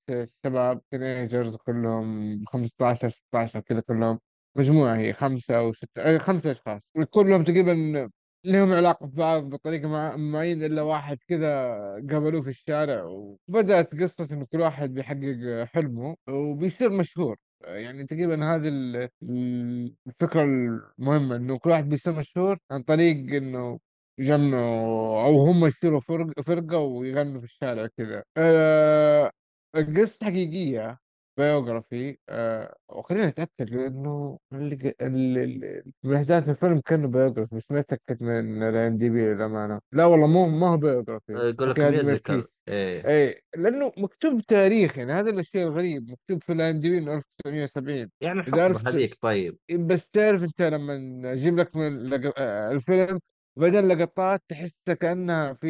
شباب تينيجرز كلهم 15 16 كذا كلهم مجموعة هي خمسة أو ستة أي خمسة أشخاص. كلهم تقريبا لهم علاقة ببعض بطريقة مع- معينة إلا واحد كذا قابلوه في الشارع وبدأت قصة إنه كل واحد بيحقق حلمه وبيصير مشهور. يعني تقريبا هذه ال- ال- الفكرة المهمة إنه كل واحد بيصير مشهور عن طريق إنه يجمعوا أو هم يصيروا فرق فرقة ويغنوا في الشارع كذا. آه القصة حقيقية biography آه وخلينا نتأكد لأنه اللي ق- اللي اللي- من أحداث الفيلم كأنه biography بس ما أتأكد من ال IMDb للأمانة لا والله مو ما هو biography يقول لك هذه من musical إيه. اي لأنه مكتوب تاريخ يعني هذا الشيء الغريب مكتوب في ال IMDb انه 1970 يعني إذا هذيك طيب. بس تعرف أنت لما أجيب لك من لق... آه، الفيلم بدل لقطات تحسها كأنها في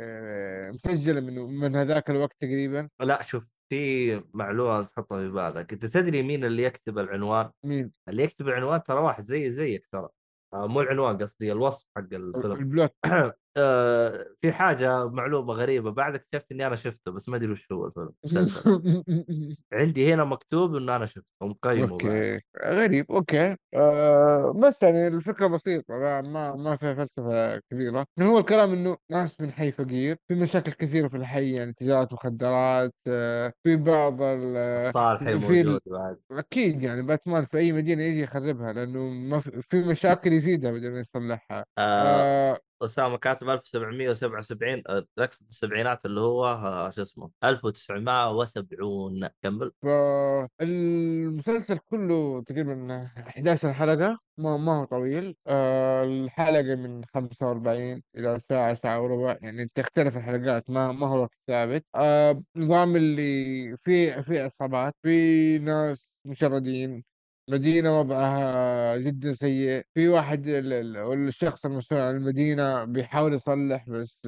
آه، مسجلة من من هذاك الوقت تقريبا. لا شوف في معلومة تحطها في بالك. أنت تدري مين اللي يكتب العنوان؟ مين؟ اللي يكتب العنوان ترى واحد زي زيك ترى. آه، مو العنوان قصدي الوصف حق الفيلم. البلوت. آه، في حاجة معلومة غريبة بعد اكتشفت إني أنا شفته بس ما أدري وش هو الفيلم مسلسل. عندي هنا مكتوب إنه أنا شفته ومقيمه بعد. okay غريب okay. آه بس يعني الفكرة بسيطة ما ما, ما فيها فلسفة كبيرة. هو الكلام إنه ناس من حي فقير في مشاكل كثيرة في الحي يعني تجاره مخدرات آه في بعض ال الصالحي في موجود بعد. أكيد يعني باتمان في أي مدينة يجي يخربها لأنه ما في, في مشاكل يزيدها بدل ما يصلحها. آه آه اسامه كاتب 1777 آه، اقصد السبعينات اللي هو آه، شو اسمه 1970 كمل. فالمسلسل كله تقريبا 11 حلقة ما, ما هو طويل. آه الحلقة من 45 إلى ساعة ساعة وربع يعني تختلف الحلقات ما ما هو وقت ثابت. آه نظام اللي في في عصابات في ناس مشردين. مدينة وضعها جدا سيء. في واحد ال- ال- الشخص المسؤول عن المدينة بيحاول يصلح بس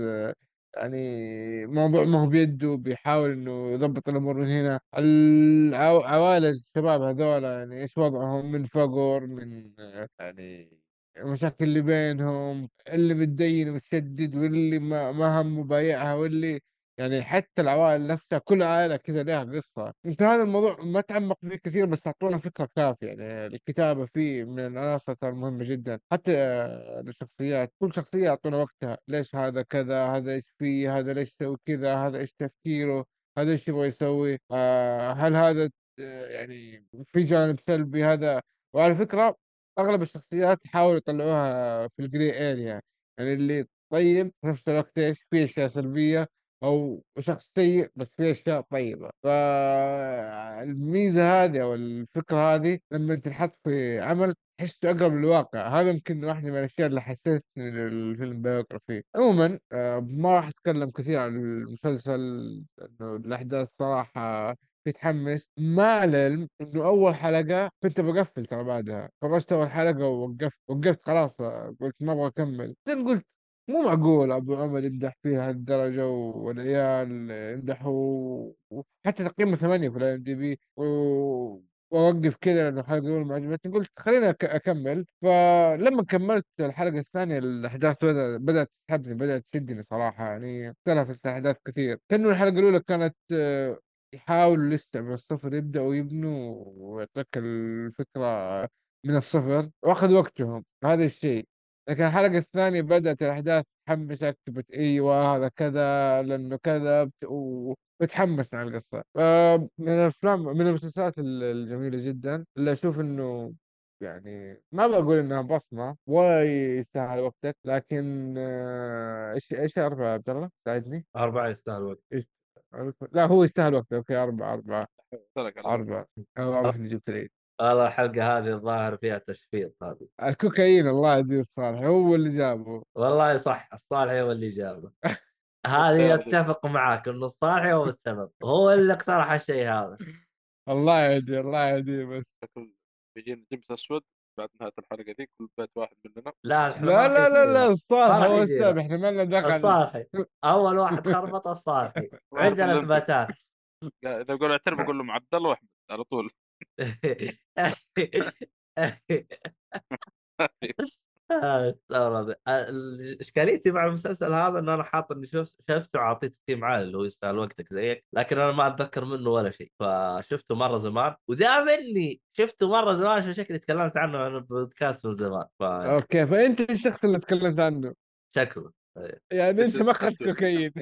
يعني موضوع ما هو بيده بيحاول إنه يضبط الأمور من هنا. العو- عوائل الشباب هذول يعني إيش وضعهم؟ من فقر من يعني المشاكل اللي بينهم اللي متدين ومتشدد واللي ما ما هم مبايعها واللي يعني حتى العوائل نفسها كل عائلة كذا لها قصة. يمكن هذا الموضوع ما تعمق فيه كثير بس أعطونا فكرة كافية. يعني الكتابة فيه من العناصر المهمة جدا. حتى آه، الشخصيات كل شخصية أعطونا وقتها. ليش هذا كذا؟ هذا إيش فيه؟ هذا ليش يسوي كذا؟ هذا إيش تفكيره؟ هذا إيش يبغى يسوي؟ آه هل هذا آه، يعني في جانب سلبي؟ هذا. وعلى فكرة أغلب الشخصيات يحاولوا يطلعوها في ال grey area يعني اللي طيب في نفس الوقت إيش؟ في أشياء سلبية. أو شخص سيء بس فيه أشياء طيبة. فالميزه هذه أو الفكرة هذه لما تنحط في عمل تحسه أقرب للواقع. هذا يمكن واحدة من الأشياء اللي حسستني الفيلم biography عموما آه، ما راح أتكلم كثير عن المسلسل انه الأحداث صراحة بتحمس مع العلم إنه أول حلقة كنت بقفل ترى بعدها. خلصت أول حلقة ووقفت وقفت خلاص قلت ما أبغى أكمل. بعدين قلت مو معقول أبو عمر يمدح فيها الدرجه والعيال يمدحوا حتى تقييمه ثمانية في ال IMDb وأوقف كذا لأنه الحلقة الأولى ما عجبتني قلت خليني أكمل. فلما كملت الحلقة الثانية الأحداث بدأت تسحبني بدأت تشدني صراحة يعني اختلفت الأحداث كثير. كأنه الحلقة الأولى كانت يحاولوا لسه من الصفر يبدأوا يبنوا ويعطيك الفكرة من الصفر وأخذ وقتهم هذا الشيء. لكن الحلقة الثانية بدأت الأحداث تحمسك تبت أيوة هذا كذا لأنه كذا بت- وبتحمس على القصة. آه، من الأفلام من المسلسلات ال- الجميلة جدا اللي أشوف إنه يعني ما بقول إنها بصمة ولا يستاهل وقتك لكن آه، إيش إيش أعرف يا عبد الله؟ ساعدني؟ أربعة يستاهل وقت يست... لا هو يستاهل وقته أوكي أربعة أربعة سلك على أربعة. أو واضح إني جبت العيد. والله الحلقة هذه الظاهر فيها تشفيط هذه. الكوكايين الله يجزيه الصالح هو اللي جابه. والله صح الصالح هو اللي جابه. هذه أتفق معاك إنه الصالح هو السبب هو اللي اقترح الشيء هذا. الله يهدي الله يهديه بس. كل بيجينا جيمس أسود بعد نهاية الحلقة دي كل بيت واحد مننا. لا لا لا لا. لا الصالح هو. السبب إحنا ما لنا دخل. الصالحي. أول واحد خربط الصالحي. عندنا اثباتات إذا بقول اعترف بقول لهم عبد الله وأحمد على طول. استغرب. اشكاليتي مع المسلسل هذا انه أنا حاطط إني شف- شفته وعطيته تقييم عالي اللي هو يستاهل وقتك زيك لكن أنا ما أتذكر منه ولا شيء. فشفته مرة زمان ودام اني شفته مرة زمان عشان شكلي تكلمت عنه عن البودكاست من زمان. أوكي فأنت الشخص اللي تكلمت عنه. فشكله يعني أنت ما أخذت. كوكايين.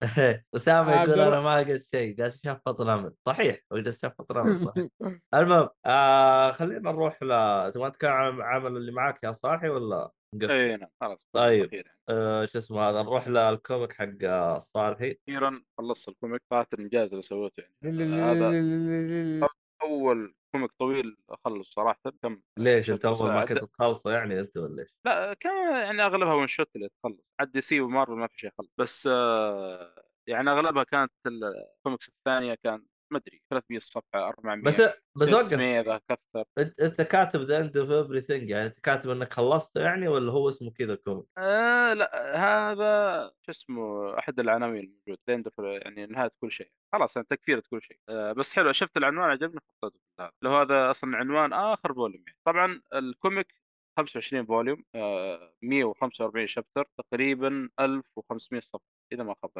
اسامه عبد يقول أنا ما قلت شيء جالس يشفط الامل صحيح هو جالس يشفط الامل صحيح المهم آه خلينا نروح ل تبغى نتكلم عن العمل اللي معاك يا صاحي ولا نقفل. إي نعم خلاص طيب. يعني. آه، شو اسمه هذا نروح لل comic حق آه، الصالحي أخيرا خلصت ال comic صراحة الإنجاز اللي سويته يعني هذا أول comic طويل أخلص صراحة كم ليش أنت أول ما. كنت تخلصه يعني أنت ولا إيش؟ لا كان يعني أغلبها one shot اللي تخلص عاد DC ومارفل ما في شيء يخلص بس آه، يعني أغلبها كانت الكوميكس الثانية كان ما أدري 300 صفحه 400 بس بس وقف. 600 ذا كثر. انت أنت كاتب the end of everything يعني أنت كاتب إنك خلصته يعني ولا هو اسمه كذا comic؟ آه لا هذا شو اسمه أحد العناوين الموجود ذا يعني نهاية كل شيء. خلاص يعني تكفيره كل شيء. آه بس حلو شفت العنوان عجبني حطيته لو هذا أصلا عنوان آخر volume يعني. طبعا ال comic 25 volume آه 145 chapter تقريبا 1500 صفحة إذا ما خاب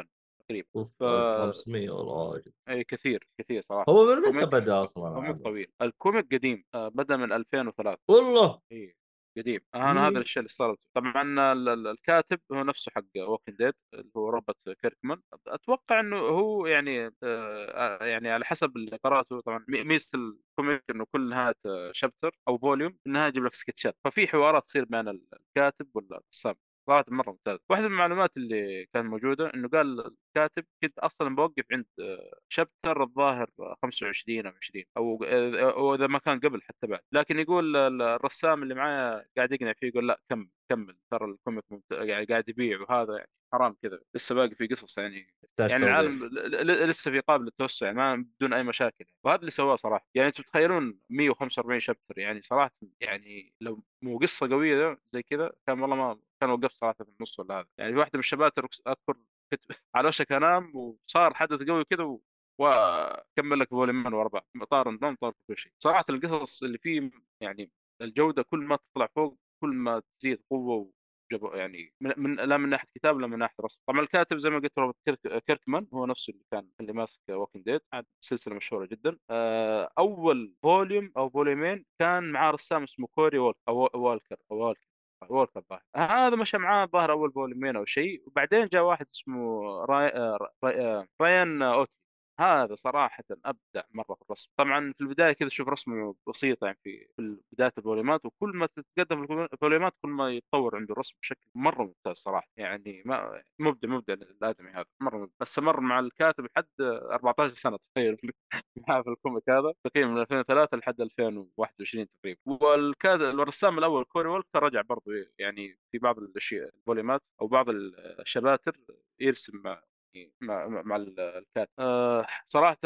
تقريبا أوف ف- 1500 والله واجد. إي كثير كثير صراحة. هو من متى بدا أصلا comic؟ طويل. ال comic قديم آه بدأ من 2003 والله؟ إي قديم. أنا هذا مم. الشيء اللي صار طبعا ال- ال- الكاتب هو نفسه حق Walking Dead اللي هو روبرت كيركمان. أتوقع إنه هو يعني آه، يعني على حسب اللي قراته طبعا مي- ميزة ال comic إنه كل نهاية chapter أو volume النهايه يجيب لك سكتشات ففي حوارات تصير بين الكاتب والرسام. صراحة مرة ممتاز واحدة من المعلومات اللي كانت موجودة إنه قال الكاتب كنت أصلا بوقف عند شابتر الظاهر 25 أو 20 أو أو إذا ما كان قبل حتى بعد لكن يقول ال- الرسام اللي معايا قاعد يقنع فيه يقول لا كمل كمل ترى الكوميك ممت... يعني قاعد يبيع وهذا يعني حرام كذا لسه باقي في قصص يعني يعني. العالم لسه في قابل للتوسع يعني ما بدون أي مشاكل يعني. وهذا اللي سواه صراحة يعني أنتم تتخيلون 145 شابتر يعني صراحة يعني لو مو قصة قوية زي كذا كان والله ما كان وقفت صراحة في النص ولا هذا. يعني واحدة من الشباتر أذكر كنت على وشك انام وصار حدث قوي كذا و... وأكمل لك فوليومين ورا بعض. طار النوم طار كل شيء. صراحة القصص اللي فيه يعني الجودة كل ما تطلع فوق كل ما تزيد قوة يعني من, من لا من ناحية كتاب لا من ناحية رسم. طبعا الكاتب زي ما قلت روبرت كيرك كيركمان هو نفسه اللي كان اللي ماسك Walking Dead سلسلة مشهورة جدا. آه، أول فوليوم أو فوليومين كان معاه رسام اسمه كوري وولك أو والكر أو والكر. وولكر الظاهر هذا مشى معاه الظاهر أول فوليومين أو شيء وبعدين جاء واحد اسمه راي... آه، راي... آه، رايان اوتلي هذا صراحة أبدع مرة في الرسم. طبعا في البداية كذا شوف رسمه بسيطة يعني في بداية الفوليومات وكل ما تتقدم في الفوليومات كل ما يتطور عنده الرسم بشكل مرة ممتاز صراحة. يعني ما مبدع مبدع الآدمي هذا مرة مبدع. استمر مع الكاتب لحد 14 سنة تخيل. معاه في ال comic هذا تقريبا من 2003 لحد 2021 تقريبا. والكاتب الرسام الأول كوري وولكر رجع برضه يعني في بعض الأشياء الفوليومات أو بعض الشباتر يرسم مع مع الكاتب. أه صراحة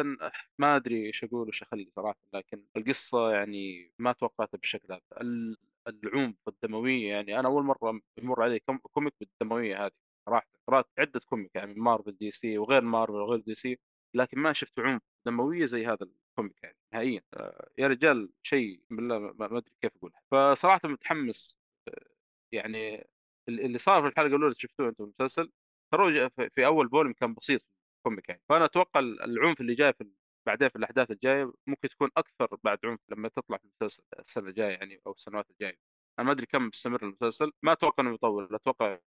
ما أدري إيش أقول وش أخلي صراحة لكن القصة يعني ما توقعتها بالشكل هذا. ال- العنف والدموية يعني أنا أول مرة يمر علي comic بالدموية هذه صراحة. قرأت عدة comic يعني مارفل DC وغير مارفل وغير DC لكن ما شفت عنف دموية زي هذا ال comic يعني نهائيا. أه يا رجال شيء بالله ما أدري كيف أقول فصراحة متحمس أه، يعني اللي صار في الحلقة الأولى اللي شفتوه أنتم المسلسل؟ ترى في- أول volume كان بسيط في ال comic يعني. فأنا أتوقع العنف اللي جاي في بعدين في الأحداث الجاية ممكن تكون أكثر بعد عنف لما تطلع في المسلسل السنة الجاية يعني أو السنوات الجاية. أنا ما أدري كم بيستمر المسلسل ما أتوقع إنه يطول أتوقع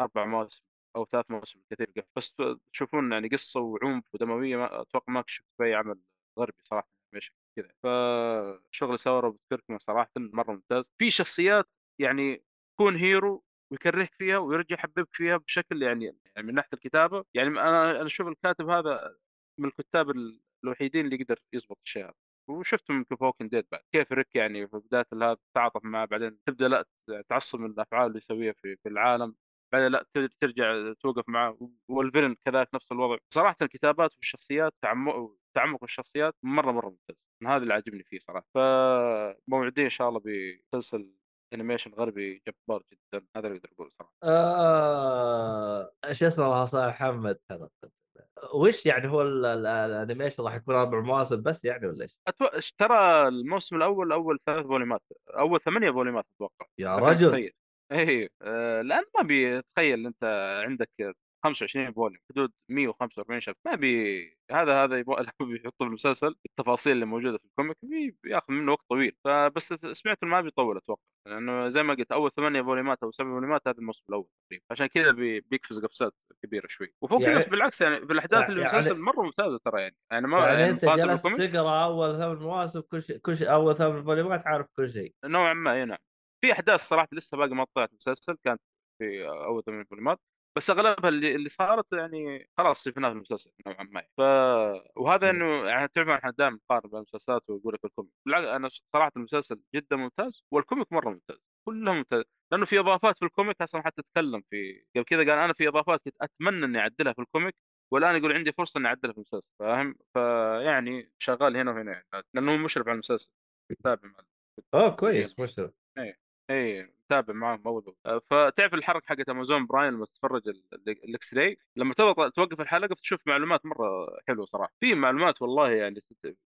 أربع مواسم أو ثلاث مواسم كثير. بس تشوفون يعني قصة وعنف ودموية ما أتوقع ما شفت في أي عمل غربي صراحة مش كذا. فشغل روبرت كيركمان صراحة مرة ممتاز. في شخصيات يعني تكون hero ويكرهك فيها ويرجع يحببك فيها بشكل يعني يعني من ناحية الكتابة. يعني أنا أنا أشوف الكاتب هذا من الكتاب ال- الوحيدين اللي يقدر يضبط الشيء هذا. وشفته من ووكينج ديد بعد. كيف ريك يعني في بداية هذا تتعاطف معه بعدين تبدأ لا تعصب من الأفعال اللي يسويها في, في العالم. بعدين لا تر- ترجع توقف معه. وال villain كذلك نفس الوضع. صراحة الكتابات والشخصيات تعمق تعمق الشخصيات مرة مرة ممتاز. هذا اللي عاجبني فيه صراحة. فموعدين إن شاء الله بمسلسل animation غربي جبار جدا هذا اللي أقدر اقوله صراحة. آه... إيش اسمه صالح محمد هذا. وش يعني هو ال- ال- ال animation راح يكون أربع مواسم بس يعني ولا إيش؟ أتو... ترى الموسم الأول أول ثلاث فوليومات أول ثمانية فوليومات أتوقع. يا رجل. اي آه لأن ما بيتخيل إنت عندك 25 volume حدود 145 chapter ما بي هذا هذا يبغى لما بيحطه في المسلسل. التفاصيل اللي موجودة في ال comic بي- بياخذ منه وقت طويل. فبس سمعت إنه ما بيطول أتوقع. لأنه زي ما قلت أول ثمانية فوليومات أو سبع فوليومات هذا الموسم الأول تقريبا. عشان كذا بي... بيقفز قفزات كبيرة شوي. وفوق يعني- يعني... بالعكس يعني في الأحداث اللي في يعني- المسلسل مرة ممتازة ترى يعني. يعني ما يعني أنت مقارنة جلست تقرأ أول ثمان مواسم كل شيء كل شيء أول ثمان فوليومات عارف كل شيء. نوعا ما إي نعم. في أحداث صراحة لسه باقي ما طلعت المسلسل كانت في أول ثمان فوليومات بس أغلبها اللي, اللي صارت يعني خلاص شفناها في المسلسل نوعا ما. ف وهذا مم. إنه يعني تعرف إحنا دائما نقارن بين المسلسلات ونقول لك ال comic. أنا صراحة المسلسل جدا ممتاز وال comic مرة ممتاز كلهم ممتاز. لأنه في إضافات في ال comic أصلا حتى تكلم في قبل كذا قال أنا في إضافات كنت أتمنى إني أعدلها في ال comic والآن يقول عندي فرصة إني أعدلها في المسلسل فاهم؟ فيعني شغال هنا وهنا يعني لأنه هو مشرف على المسلسل يتابع مع اوه كويس مشرف. إي متابع معاهم أول. أه، فتعرف الحركة حقت أمازون برايم لما تتفرج ال- ال- ال X-Ray لما توقف الحلقة بتشوف معلومات مرة حلوة صراحة في معلومات والله يعني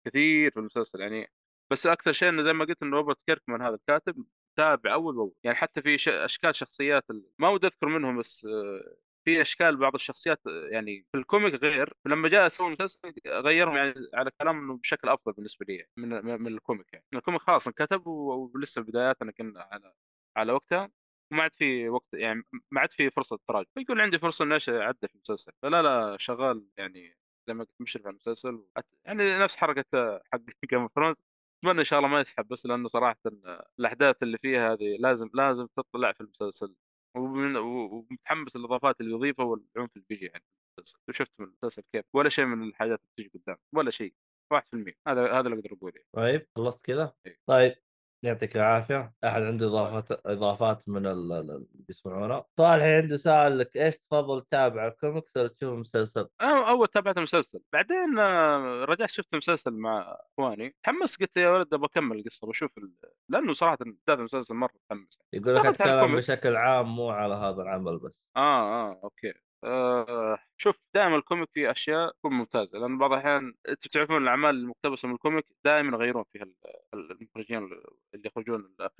كثير في المسلسل يعني بس أكثر شيء إنه زي ما قلت انه روبرت كيركمان هذا الكاتب تابع أول بأول يعني حتى في. أشكال شخصيات. ما ودي أذكر منهم بس آه، في أشكال بعض الشخصيات يعني في ال comic غير لما جاء سوى المسلسل غيرهم يعني على كلام إنه بشكل أفضل بالنسبة لي من من ال comic يعني. ال comic خلاص انكتب ولسه بداياتنا كنا على على وقتها وما عاد في وقت يعني ما عاد في فرصة تراجع فيكون عندي فرصة إني أعدل في المسلسل. فلا لا شغال يعني زي ما قلت مشرف على المسلسل يعني نفس حركة حق Game of Thrones أتمنى إن شاء الله ما يسحب بس لأنه صراحة الأحداث اللي فيها هذه لازم لازم تطلع في المسلسل. ومن- ومتحمس للإضافات اللي يضيفها والعنف اللي بيجي يعني شفت من المسلسل؟ كيف؟ ولا شيء من الحاجات اللي تجي قدام ولا شيء. 1% هذا هذا اللي أقدر اقوله طيب خلصت كذا إيه. طيب. يعطيك العافية. أحد عنده اضافات إضافات من ال- ال- اللي يسمعونا صالح عنده سؤال لك إيش تفضل تتابع الكوميكس ولا تشوف مسلسل؟ أنا أول تابعت المسلسل بعدين آه، رجعت شفت المسلسل مع إخواني. تحمست قلت يا ولد أبغى أكمل القصة بشوف ال... لأنه صراحة بدايه المسلسل مرة متحمس. يقول لك اتكلم. بشكل عام مو على هذا العمل بس. آه آه okay. آه شوف دائما ال comic فيه أشياء تكون ممتازة لأن بعض الأحيان أنتم تعرفون الأعمال المقتبسة من ال comic دائما يغيرون فيها ال- ال- المخرجين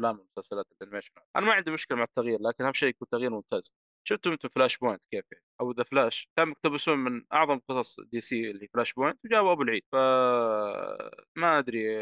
الأفلام والمسلسلات ال animation أنا ما عندي مشكلة مع التغيير لكن أهم شيء يكون تغيير ممتاز. شفتوا أنتم Flashpoint كيف يعني؟ أو The Flash كانوا يقتبسون من أعظم قصص DC اللي Flashpoint وجابوا أبو العيد. ف ما أدري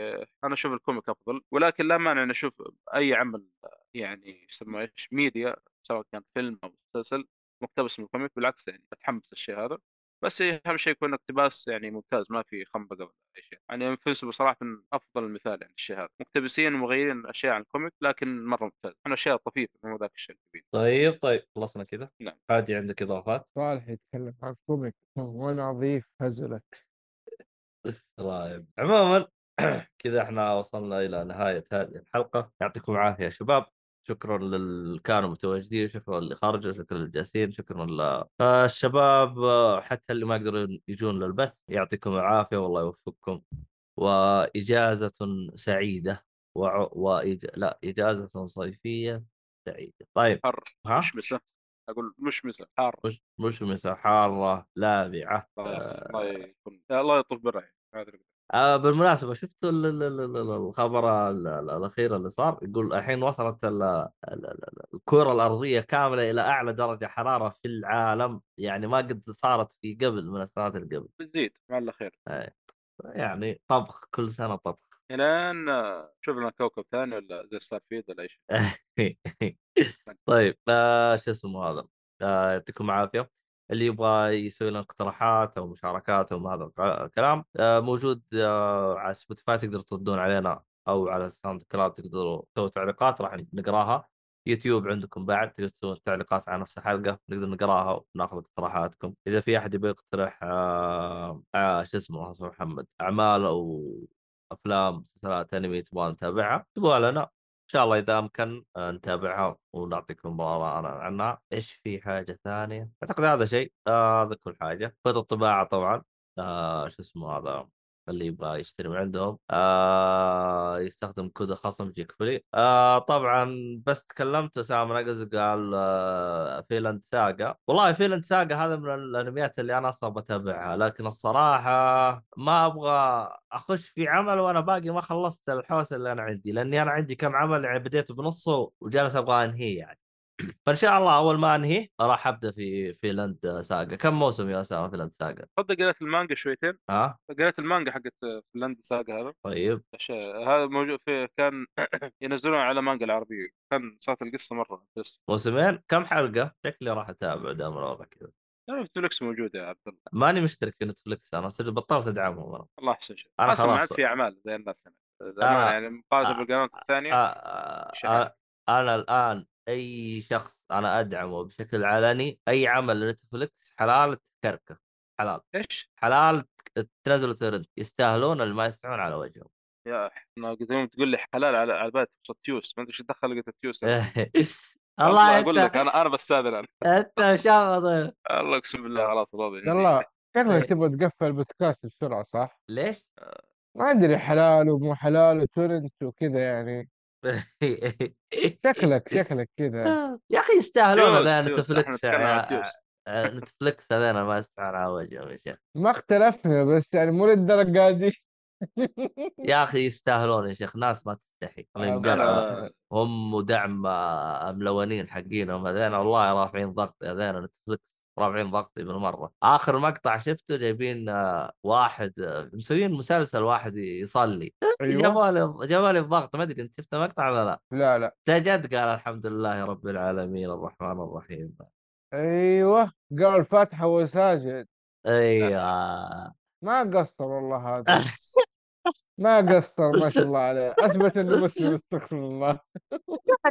أنا أشوف ال comic أفضل ولكن لا مانع ان أشوف أي عمل يعني يسمى إيش ميديا سواء كان فيلم أو مسلسل مقتبس من ال comic. بالعكس يعني أتحمس الشيء هذا. بس أهم شيء يكون اقتباس يعني ممتاز ما في خنبقة ولا أي شيء. يعني Invincible صراحة أفضل المثال يعني الشيء هذا مقتبسين ومغيرين أشياء عن ال comic لكن مرة ممتاز. أنا اشياء طفيفه مو ذاك الشيء الكبير. طيب طيب خلصنا كذا. نعم. عادي عندك إضافات؟ صالح يتكلم عن comic وأنا اضيف هزلك. طيب. عموما كذا إحنا وصلنا إلى نهاية هذه الحلقة. يعطيكم العافية يا شباب. شكرا للي كانوا متواجدين شكرا اللي خرجوا شكرا للجالسين شكرا للشباب حتى اللي ما يقدروا يجون للبث يعطيكم العافية والله يوفقكم. وإجازة سعيدة. وع... وإج... لا إجازة صيفية سعيدة. طيب حر. ها؟ مشمسه أقول مشمسه حار. مش مش مسا حارة لاذعه الله الله يكون الله يطوف بالرعي آه بالمناسبة شفتوا ال- ال- ال- ال- الخبر ال- ال- الأخير اللي صار؟ يقول الحين وصلت ال- ال- ال- الكرة الأرضية كاملة إلى أعلى درجة حرارة في العالم. يعني ما قد صارت في قبل من السنوات اللي قبل. بتزيد مع الله خير. يعني طبخ كل سنة طبخ. الان آه، شوف لنا كوكب ثاني ولا زي ستار فيد ولا أي شيء. طيب آه شو اسمه هذا؟ آه يعطيكم العافية. اللي يبغى يسوي لنا اقتراحات أو مشاركات أو هذا الكلام آه موجود آه على سبوتيفاي تقدروا تردون علينا أو على الساوند كلاود تقدروا تسووا تعليقات راح نقراها. يوتيوب عندكم بعد تقدروا تسوون تعليقات على نفس الحلقة نقدر نقراها وناخذ اقتراحاتكم. إذا في أحد يبغى يقترح آه شو اسمه محمد أعمال أو أفلام مسلسلات أنمي تبغى نتابعها اكتبوها لنا. شاء الله إذا أمكن آه، نتابعها ونعطيكم آراءنا عنها إيش في حاجة ثانية؟ أعتقد هذا شيء آه، هذا كل حاجة. خطط الطباعة طبعا. آه شو اسمه هذا؟ اللي يبغى يشتري من عندهم. آه يستخدم كود خصم يجيك free آه طبعا بس تكلمت اسامه نقز قال آه Vinland Saga والله Vinland Saga هذا من الانميات اللي أنا أصلا بتابعها. لكن الصراحة ما أبغى أخش في عمل وأنا باقي ما خلصت الحوسة اللي أنا عندي. لأني أنا عندي كم عمل يعني بديته بنصه وجالس أبغى أنهيه يعني. فإن شاء الله أول ما انهيه راح أبدأ في Vinland Saga كم موسم يا اسامه Vinland Saga تصدق قريت المانجا شويتين. ها؟ قريت المانجا حقت Vinland Saga هذا. طيب. هذا موجود في كان ينزلون على مانجا العربية. كان صارت القصة مرة بس موسمين؟ كم حلقة؟ شكلي راح أتابع دام الوضع كذا. نتفلكس موجود يا عبد الله. ماني مشترك في نتفلكس أنا صرت بطلت أدعمهم أنا. الله احسن شيء عاد خلاص. في أعمال زي الناس هنا. آه. يعني مقارنة آه. بالقنوات الثانية. آه. شحال. آه. أنا الآن أي شخص أنا أدعمه بشكل علني أي عمل لنتفلكس حلال تكركه حلال إيش؟ حلال ت- تنزلوا ترند يستاهلون اللي ما يستحون على وجههم يا إحنا قد يوم تقول لي حلال على على بالي تيوس ما أدري إيش دخل لقيت التيوس أنا. الله أقول لك أنا أنا بستاذن أنا أنت شاطر الله اقسم بالله خلاص راضي يلا إيه. شكلك تبغى تقفل البودكاست بسرعة صح؟ ليش؟ ما أدري حلال ومو حلال و torrent وكذا يعني شكلك شكلك كذا يا أخي يستاهلون إحنا نتفلكس تيوس نتفلكس هذول ما يستحون على وجههم يا شيخ. ما اختلفنا بس يعني مو للدرجة دي. يا أخي يستاهلون يا شيخ ناس ما تستحي. آه،. هم ودعم آه، ملونين حقينهم هذين والله رافعين ضغطي هذين نتفلكس. رافعين ضغطي بالمرة. آخر مقطع شفته جايبين آه، واحد آه، مسويين مسلسل واحد يصلي. أيوه. جابوا لي جابوا لي الضغط. ما أدري أنت شفت المقطع ولا لا. لا لا. سجد قال الحمد لله رب العالمين الرحمن الرحيم. أيوه. قال فاتحة وساجد. أيوه. ما قصر والله هذا. ما قصر ما شاء الله عليه. أثبت إنه مسلم استغفر الله.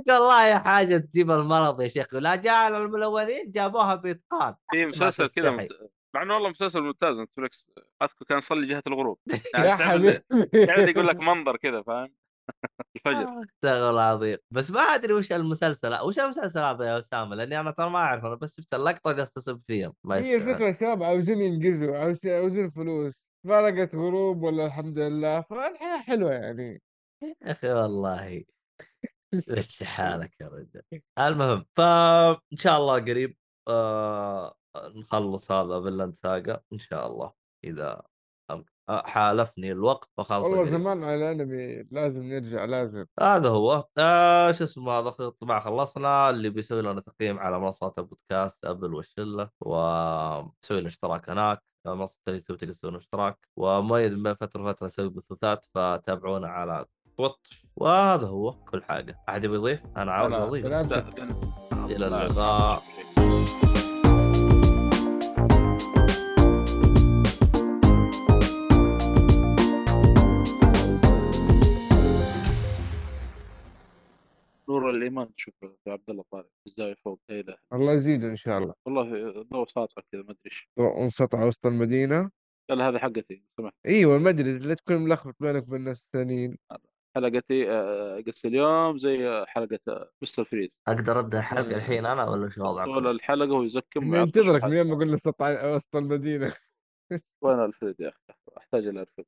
والله حاجة تجيب المرض يا شيخ. لا جعل الملونين جابوها بإتقان. في مسلسل كذا. مع إنه والله مسلسل ممتاز نتفلكس أذكر كان يصلي جهة الغروب. يعني يا حبيبي. قاعد يقول لك منظر كذا فاهم؟ الفجر. استغفر الله العظيم. بس ما أدري وش المسلسل وش المسلسل هذا يا أسامة؟ لأني أنا ترى ما أعرف أنا بس شفت اللقطة جالس اسب فيهم ما هي الفكرة شباب عاوزين ينجزوا عاوز- عاوزين فلوس. فرقت غروب ولا الحمد لله؟ فالحياة حلوة يعني. يا أخي والله. إيش حالك يا رجال المهم فان شاء الله قريب آه نخلص هذا Vinland Saga إن شاء الله إذا حالفني الوقت وخلص والله قريب. زمان على الأنمي لازم نرجع لازم. هذا هو. آه شو اسمه هذا طبعا خلصنا. اللي بيسوي لنا تقييم على منصات البودكاست أبل والشلة وسوي لنا اشتراك هناك. منصة اليوتيوب تقدر تسوي لنا اشتراك. ومؤيد من فترة لفتره نسوي بثوثات فتابعونا على تويتش وهذا هو كل حاجة. أحد يبي يضيف؟ أنا عاوز أضيف. إلى اللقاء. الايمان تشوف عبد الله طارق الزاويه فوق اله الله يزيده إن شاء الله. والله ضوء ساطع كذا ما أدري إيش. وانسطع وسط المدينة. لا لا هذه حقتي سمعت أيوه المدري لا تكون ملخبط بينك وبين الناس الثانيين. حلقتي آه، قص اليوم زي حلقة آه، مستر فريز. أقدر أبدأ الحلقة آه. الحين أنا ولا شو طول وضعكم؟ الحلقة هو يزكم اني ويعطش انتظرك الحلقة. من يوم ما قلنا سطع وسط المدينة. وين ألفريد يا أخي؟ أحتاج إلى ألفريد.